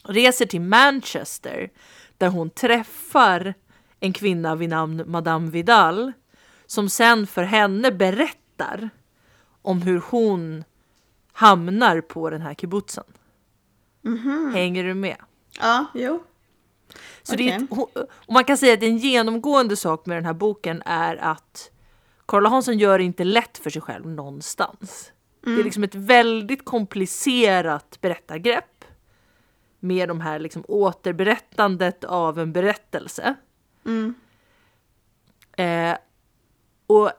reser till Manchester där hon träffar en kvinna vid namn Madame Vidal som sen för henne berättar om hur hon hamnar på den här kibbutzen. Hänger du med? Ja, jo. Så det är, ett- och man kan säga att en genomgående sak med den här boken är att Carola Hansson gör det inte lätt för sig själv någonstans. Det är liksom ett väldigt komplicerat berättargrepp med de här liksom återberättandet av en berättelse. Mm. Eh, och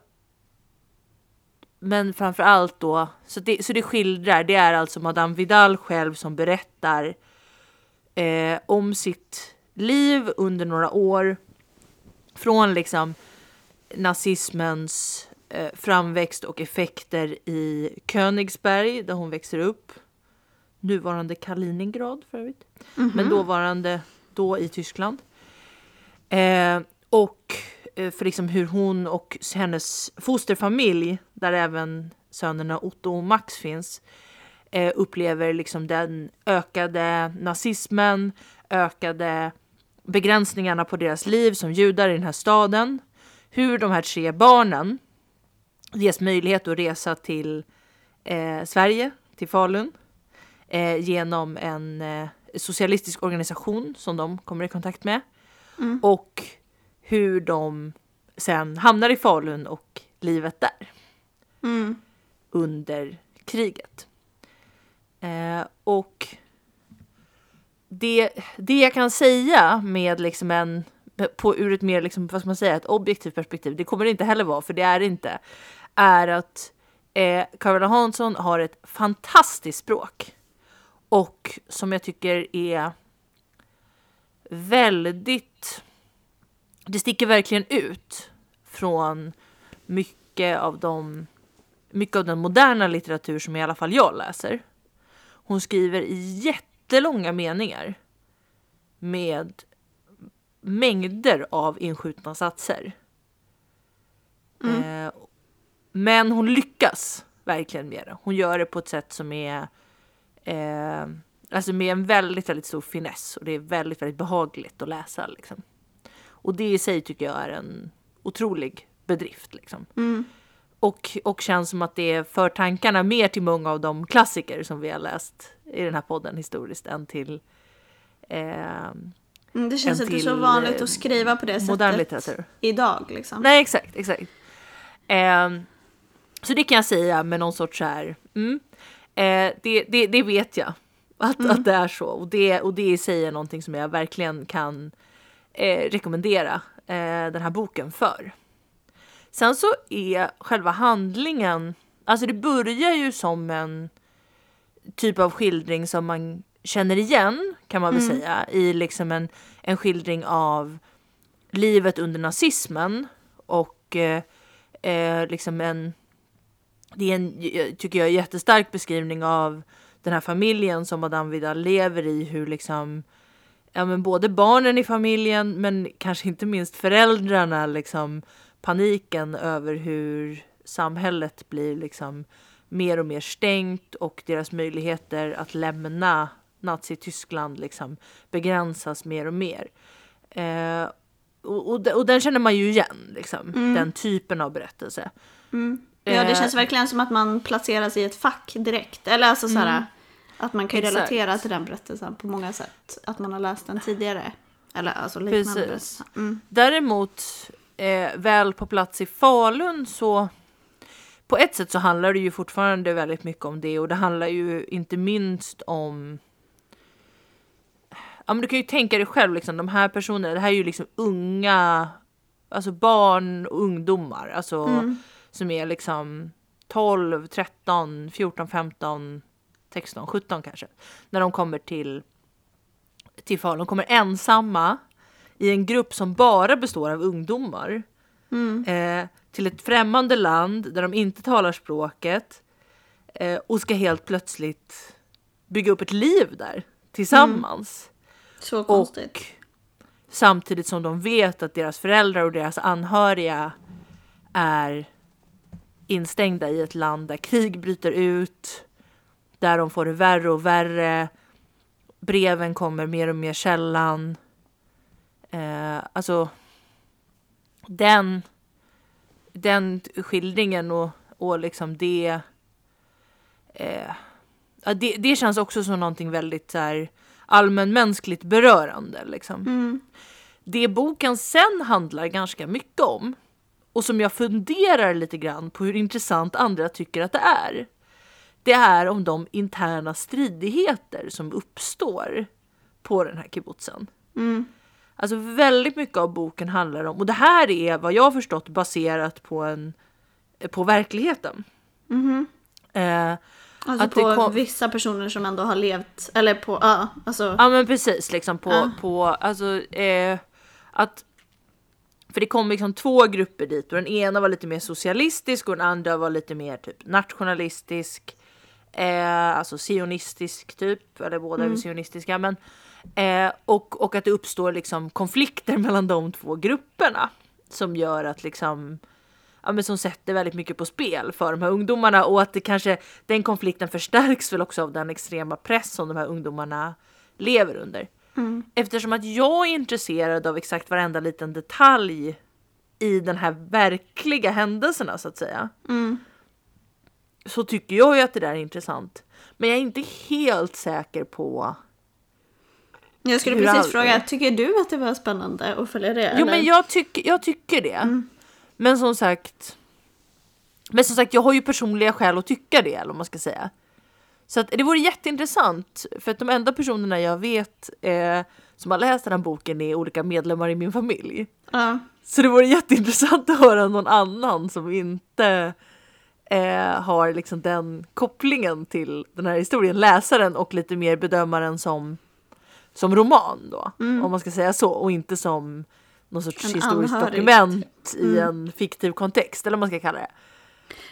men framför allt då, så det, så det skildrar, det är alltså Madame Vidal själv som berättar eh, om sitt liv under några år. Från liksom nazismens eh, framväxt och effekter i Königsberg där hon växer upp. Nuvarande Kaliningrad för övrigt. Men dåvarande då i Tyskland. Eh, och för liksom hur hon och hennes fosterfamilj, där även sönerna Otto och Max finns, eh, upplever liksom den ökade nazismen, ökade begränsningarna på deras liv som judar i den här staden. Hur de här tre barnen ges möjlighet att resa till eh, Sverige, till Falun, eh, genom en eh, socialistisk organisation som de kommer i kontakt med. Och hur de sen hamnar i Falun och livet där Mm. under kriget. Eh, och det, det jag kan säga med liksom en på ur ett mer liksom, vad ska man säga, ett objektivt perspektiv, det kommer det inte heller vara, för det är det inte, är att Eh, Carola Hansson har ett fantastiskt språk och som jag tycker är väldigt... Det sticker verkligen ut från mycket av de mycket av den moderna litteratur som i alla fall jag läser. Hon skriver i jättelånga meningar med mängder av inskjutna satser. Mm. Eh, men hon lyckas verkligen med det. Hon gör det på ett sätt som är eh, alltså med en väldigt, väldigt stor finess och det är väldigt, väldigt behagligt att läsa liksom. Och det i sig tycker jag är en otrolig bedrift liksom. Mm. Och, och känns som att det för tankarna mer till många av de klassiker som vi har läst i den här podden historiskt än till eh, Mm, Det känns inte så vanligt eh, att skriva på det modern sättet litteratur. idag. Liksom. Nej, exakt, exakt. Ehm, så det kan jag säga med någon sorts så här, mm, eh, det, det, det vet jag att, Mm. att det är så. Och det, och det i sig är någonting som jag verkligen kan eh, rekommendera eh, den här boken för. Sen så är själva handlingen, alltså det börjar ju som en typ av skildring som man känner igen kan man väl Mm. säga i liksom en, en skildring av livet under nazismen och eh, eh, liksom en det är en, jag tycker jag, jättestark beskrivning av den här familjen som Madame Vidal lever i, hur liksom ja, men både barnen i familjen men kanske inte minst föräldrarna liksom paniken över hur samhället blir liksom mer och mer stängt och deras möjligheter att lämna Nazityskland liksom begränsas mer och mer. Eh, och, och, och den känner man ju igen, liksom, Mm. den typen av berättelse. Mm. Ja, det Eh, känns verkligen som att man placeras i ett fack direkt. Eller alltså så här, att man kan. Exakt. relatera till den berättelsen på många sätt. Att man har läst den tidigare. Eller alltså liknande Precis. Mm. Däremot, eh, väl på plats i Falun så på ett sätt så handlar det ju fortfarande väldigt mycket om det och det handlar ju inte minst om Ja men du kan ju tänka dig själv liksom de här personerna, det här är ju liksom unga, alltså barn och ungdomar, alltså Mm. som är liksom 12, 13, 14, 15, 16, 17 kanske. När de kommer till, till Falun, de kommer ensamma i en grupp som bara består av ungdomar Mm. eh, till ett främmande land där de inte talar språket eh, och ska helt plötsligt bygga upp ett liv där tillsammans. Så konstigt. Och samtidigt som de vet att deras föräldrar och deras anhöriga är instängda i ett land där krig bryter ut, där de får det värre och värre. Breven kommer mer och mer sällan. Eh, alltså, den, den skildringen och, och liksom det, eh, det. Det känns också som någonting väldigt så här, allmänmänskligt berörande. Liksom. Mm. Det boken sen handlar ganska mycket om och som jag funderar lite grann på hur intressant andra tycker att det är. Det är om de interna stridigheter som uppstår på den här kibbutzen. Mm. Alltså väldigt mycket av boken handlar om, och det här är vad jag har förstått baserat på, en, på verkligheten. Mhm. Eh, Alltså Att på kom- vissa personer som ändå har levt, eller på, ja, alltså. Ja men precis, liksom på, Ja. på alltså eh, att för det kom liksom två grupper dit och den ena var lite mer socialistisk och den andra var lite mer typ nationalistisk. Eh, alltså sionistisk typ, eller båda är väl sionistiska. Men, eh, och, och att det uppstår liksom konflikter mellan de två grupperna. Som gör att liksom ja, men som sätter väldigt mycket på spel för de här ungdomarna och att det kanske den konflikten förstärks väl också av den extrema press som de här ungdomarna lever under. Mm. Eftersom att jag är intresserad av exakt varenda liten detalj i den här verkliga händelserna så att säga. Mm. Så tycker jag ju att det där är intressant. Men jag är inte helt säker på. Jag skulle precis allt fråga, tycker du att det var spännande att följa det? Jo eller? men jag, tycker jag tycker det. Men som sagt. Men som sagt jag har ju personliga skäl att tycka det eller vad man ska säga. Så att det vore jätteintressant för att de enda personerna jag vet eh, som har läst den här boken är olika medlemmar i min familj. Ja. Så det vore jätteintressant att höra någon annan som inte eh, har liksom den kopplingen till den här historien, läsaren och lite mer bedömaren som, som roman då, Mm. om man ska säga så, och inte som någon sorts En historiskt anhörig, dokument i Mm. en fiktiv kontext, eller vad man ska kalla det.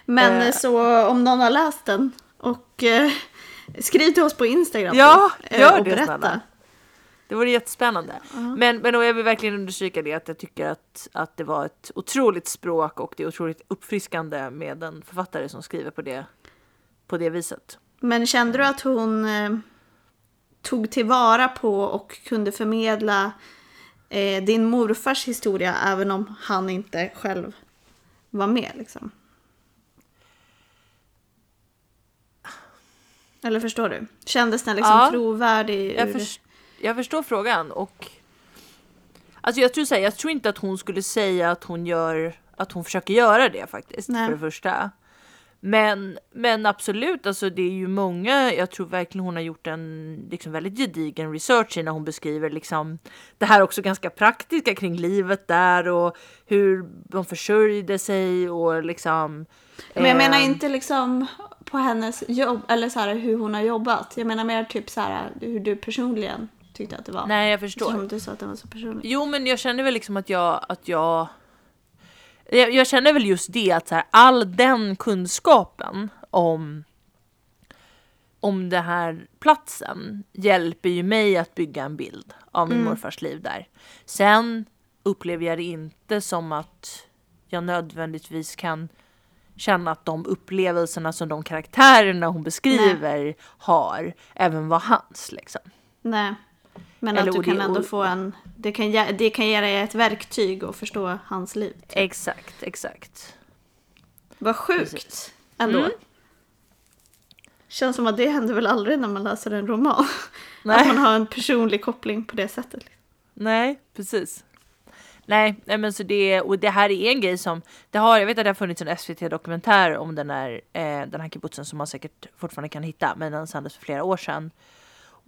Men Eh. så om någon har läst den och eh, skriv till oss på Instagram Ja, då, eh, gör och det, berätta. snälla. Det vore jättespännande. Men, men och jag vill verkligen understryka det att jag tycker att, att det var ett otroligt språk och det är otroligt uppfriskande med en författare som skriver på det, på det viset. Men kände du att hon eh, tog tillvara på och kunde förmedla eh, din morfars historia även om han inte själv var med liksom? Eller förstår du? Kändes den liksom Ja, trovärdig? Jag, ur- förs- jag förstår frågan och alltså jag tror, så här, jag tror inte att hon skulle säga att hon gör att hon försöker göra det faktiskt Nej. för det första. Men, men absolut, alltså det är ju många, jag tror verkligen hon har gjort en liksom väldigt gedigen research när hon beskriver liksom det här också ganska praktiska kring livet där och hur de försörjde sig och liksom. Men jag menar eh, inte liksom på hennes jobb eller så här hur hon har jobbat. Jag menar mer typ så här hur du personligen tyckte att det var. Nej, jag förstår. Som du sa att den var så personlig. Jo, men jag känner väl liksom att jag, att jag, jag, jag känner väl just det att så här, all den kunskapen om om den här platsen hjälper ju mig att bygga en bild av min morfars liv där. Sen upplever jag det inte som att jag nödvändigtvis kan känna att de upplevelserna som de karaktärerna hon beskriver har även var hans liksom. Nej. Men Eller att du kan ändå få en... Det kan, det kan ge dig ett verktyg att förstå hans liv. Exakt, exakt. Vad sjukt Precis. ändå. Mm. Känns som att det händer väl aldrig när man läser en roman. Nej. Att man har en personlig koppling på det sättet. Nej, precis. Nej, men så det, och det här är en grej som, det har, jag vet att det har funnits en SVT-dokumentär om den här, eh, den här kibbutzen som man säkert fortfarande kan hitta, men den sändes för flera år sedan.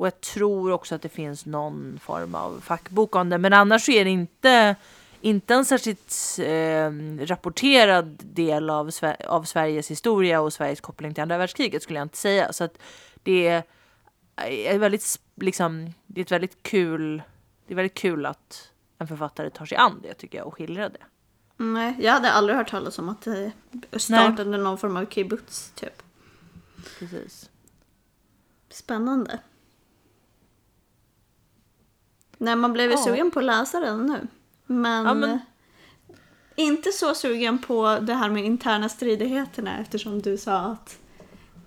Och jag tror också att det finns någon form av fackbok om det, men annars är det inte, inte en särskilt eh, rapporterad del av, av Sveriges historia och Sveriges koppling till andra världskriget skulle jag inte säga. Så att det är, är väldigt, liksom, det är ett väldigt kul, det är väldigt kul att en författare tar sig an det tycker jag och skildrar det. Nej, jag hade aldrig hört talas om att det startade någon form av kibbutz typ. Precis. Spännande. Nej, man blev ju Ja. sugen på att läsa den nu. Men, Ja, men- inte så sugen på det här med interna stridigheterna eftersom du sa att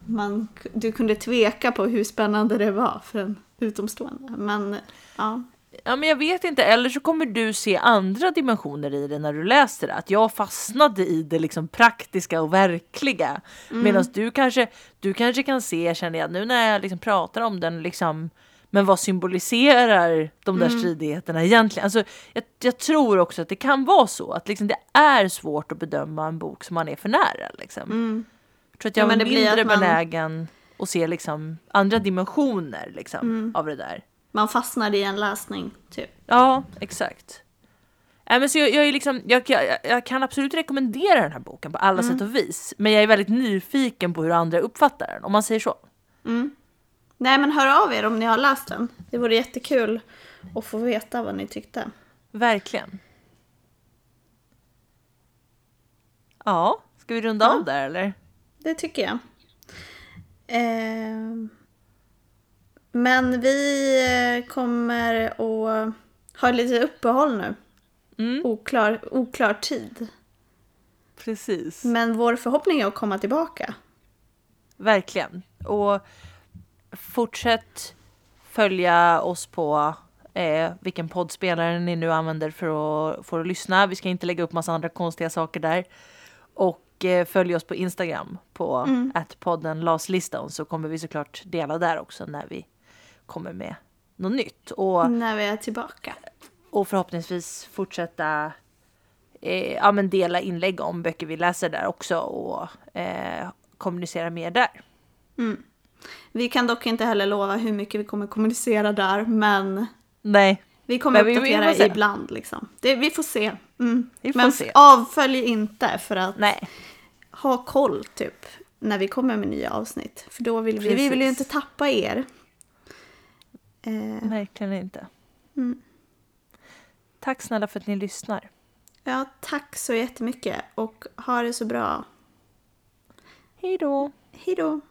man, du kunde tveka på hur spännande det var för en utomstående. Men ja, Ja, men jag vet inte, eller så kommer du se andra dimensioner i det när du läser det. Att jag fastnade i det liksom praktiska och verkliga. Medan du kanske, du kanske kan se, känner jag nu när jag liksom pratar om den, liksom, men vad symboliserar de där stridigheterna egentligen? Alltså, jag, jag tror också att det kan vara så att liksom, det är svårt att bedöma en bok som man är för nära. Liksom. Jag tror att Ja, jag men är mindre man- benägen att se liksom, andra dimensioner liksom, av det där. man fastnade i en läsning typ. Ja, exakt. Äh, men så jag, jag, är liksom, jag, jag, jag kan absolut rekommendera den här boken på alla sätt och vis. Men jag är väldigt nyfiken på hur andra uppfattar den, om man säger så. Nej men hör av er om ni har läst den. Det vore jättekul att få veta vad ni tyckte. Verkligen. Ja, ska vi runda Ja. av där eller? Det tycker jag. Eh, men vi kommer att ha lite uppehåll nu. Mm, Oklar, oklar tid. precis. Men vår förhoppning är att komma tillbaka. Verkligen. Och fortsätt följa oss på eh, vilken poddspelare ni nu använder för att, för att lyssna. Vi ska inte lägga upp massa andra konstiga saker där. Och eh, följ oss på Instagram på Mm. podden laslistan så kommer vi såklart dela där också när vi kommer med något nytt. Och, När vi är tillbaka. och förhoppningsvis fortsätta eh, ja, men dela inlägg om böcker vi läser där också och eh, kommunicera mer där. Vi kan dock inte heller lova hur mycket vi kommer kommunicera där. Men Nej, vi kommer Men vi- vi uppdatera se. ibland. Liksom. Det, vi får se. Mm. Vi får men se. avfölj inte för att nej. ha koll typ när vi kommer med nya avsnitt. För då vill vi, vi vill ju inte tappa er. Eh, Verkligen inte. Mm. Tack snälla för att ni lyssnar. Ja, tack så jättemycket och ha det så bra. Hej då. Hej då.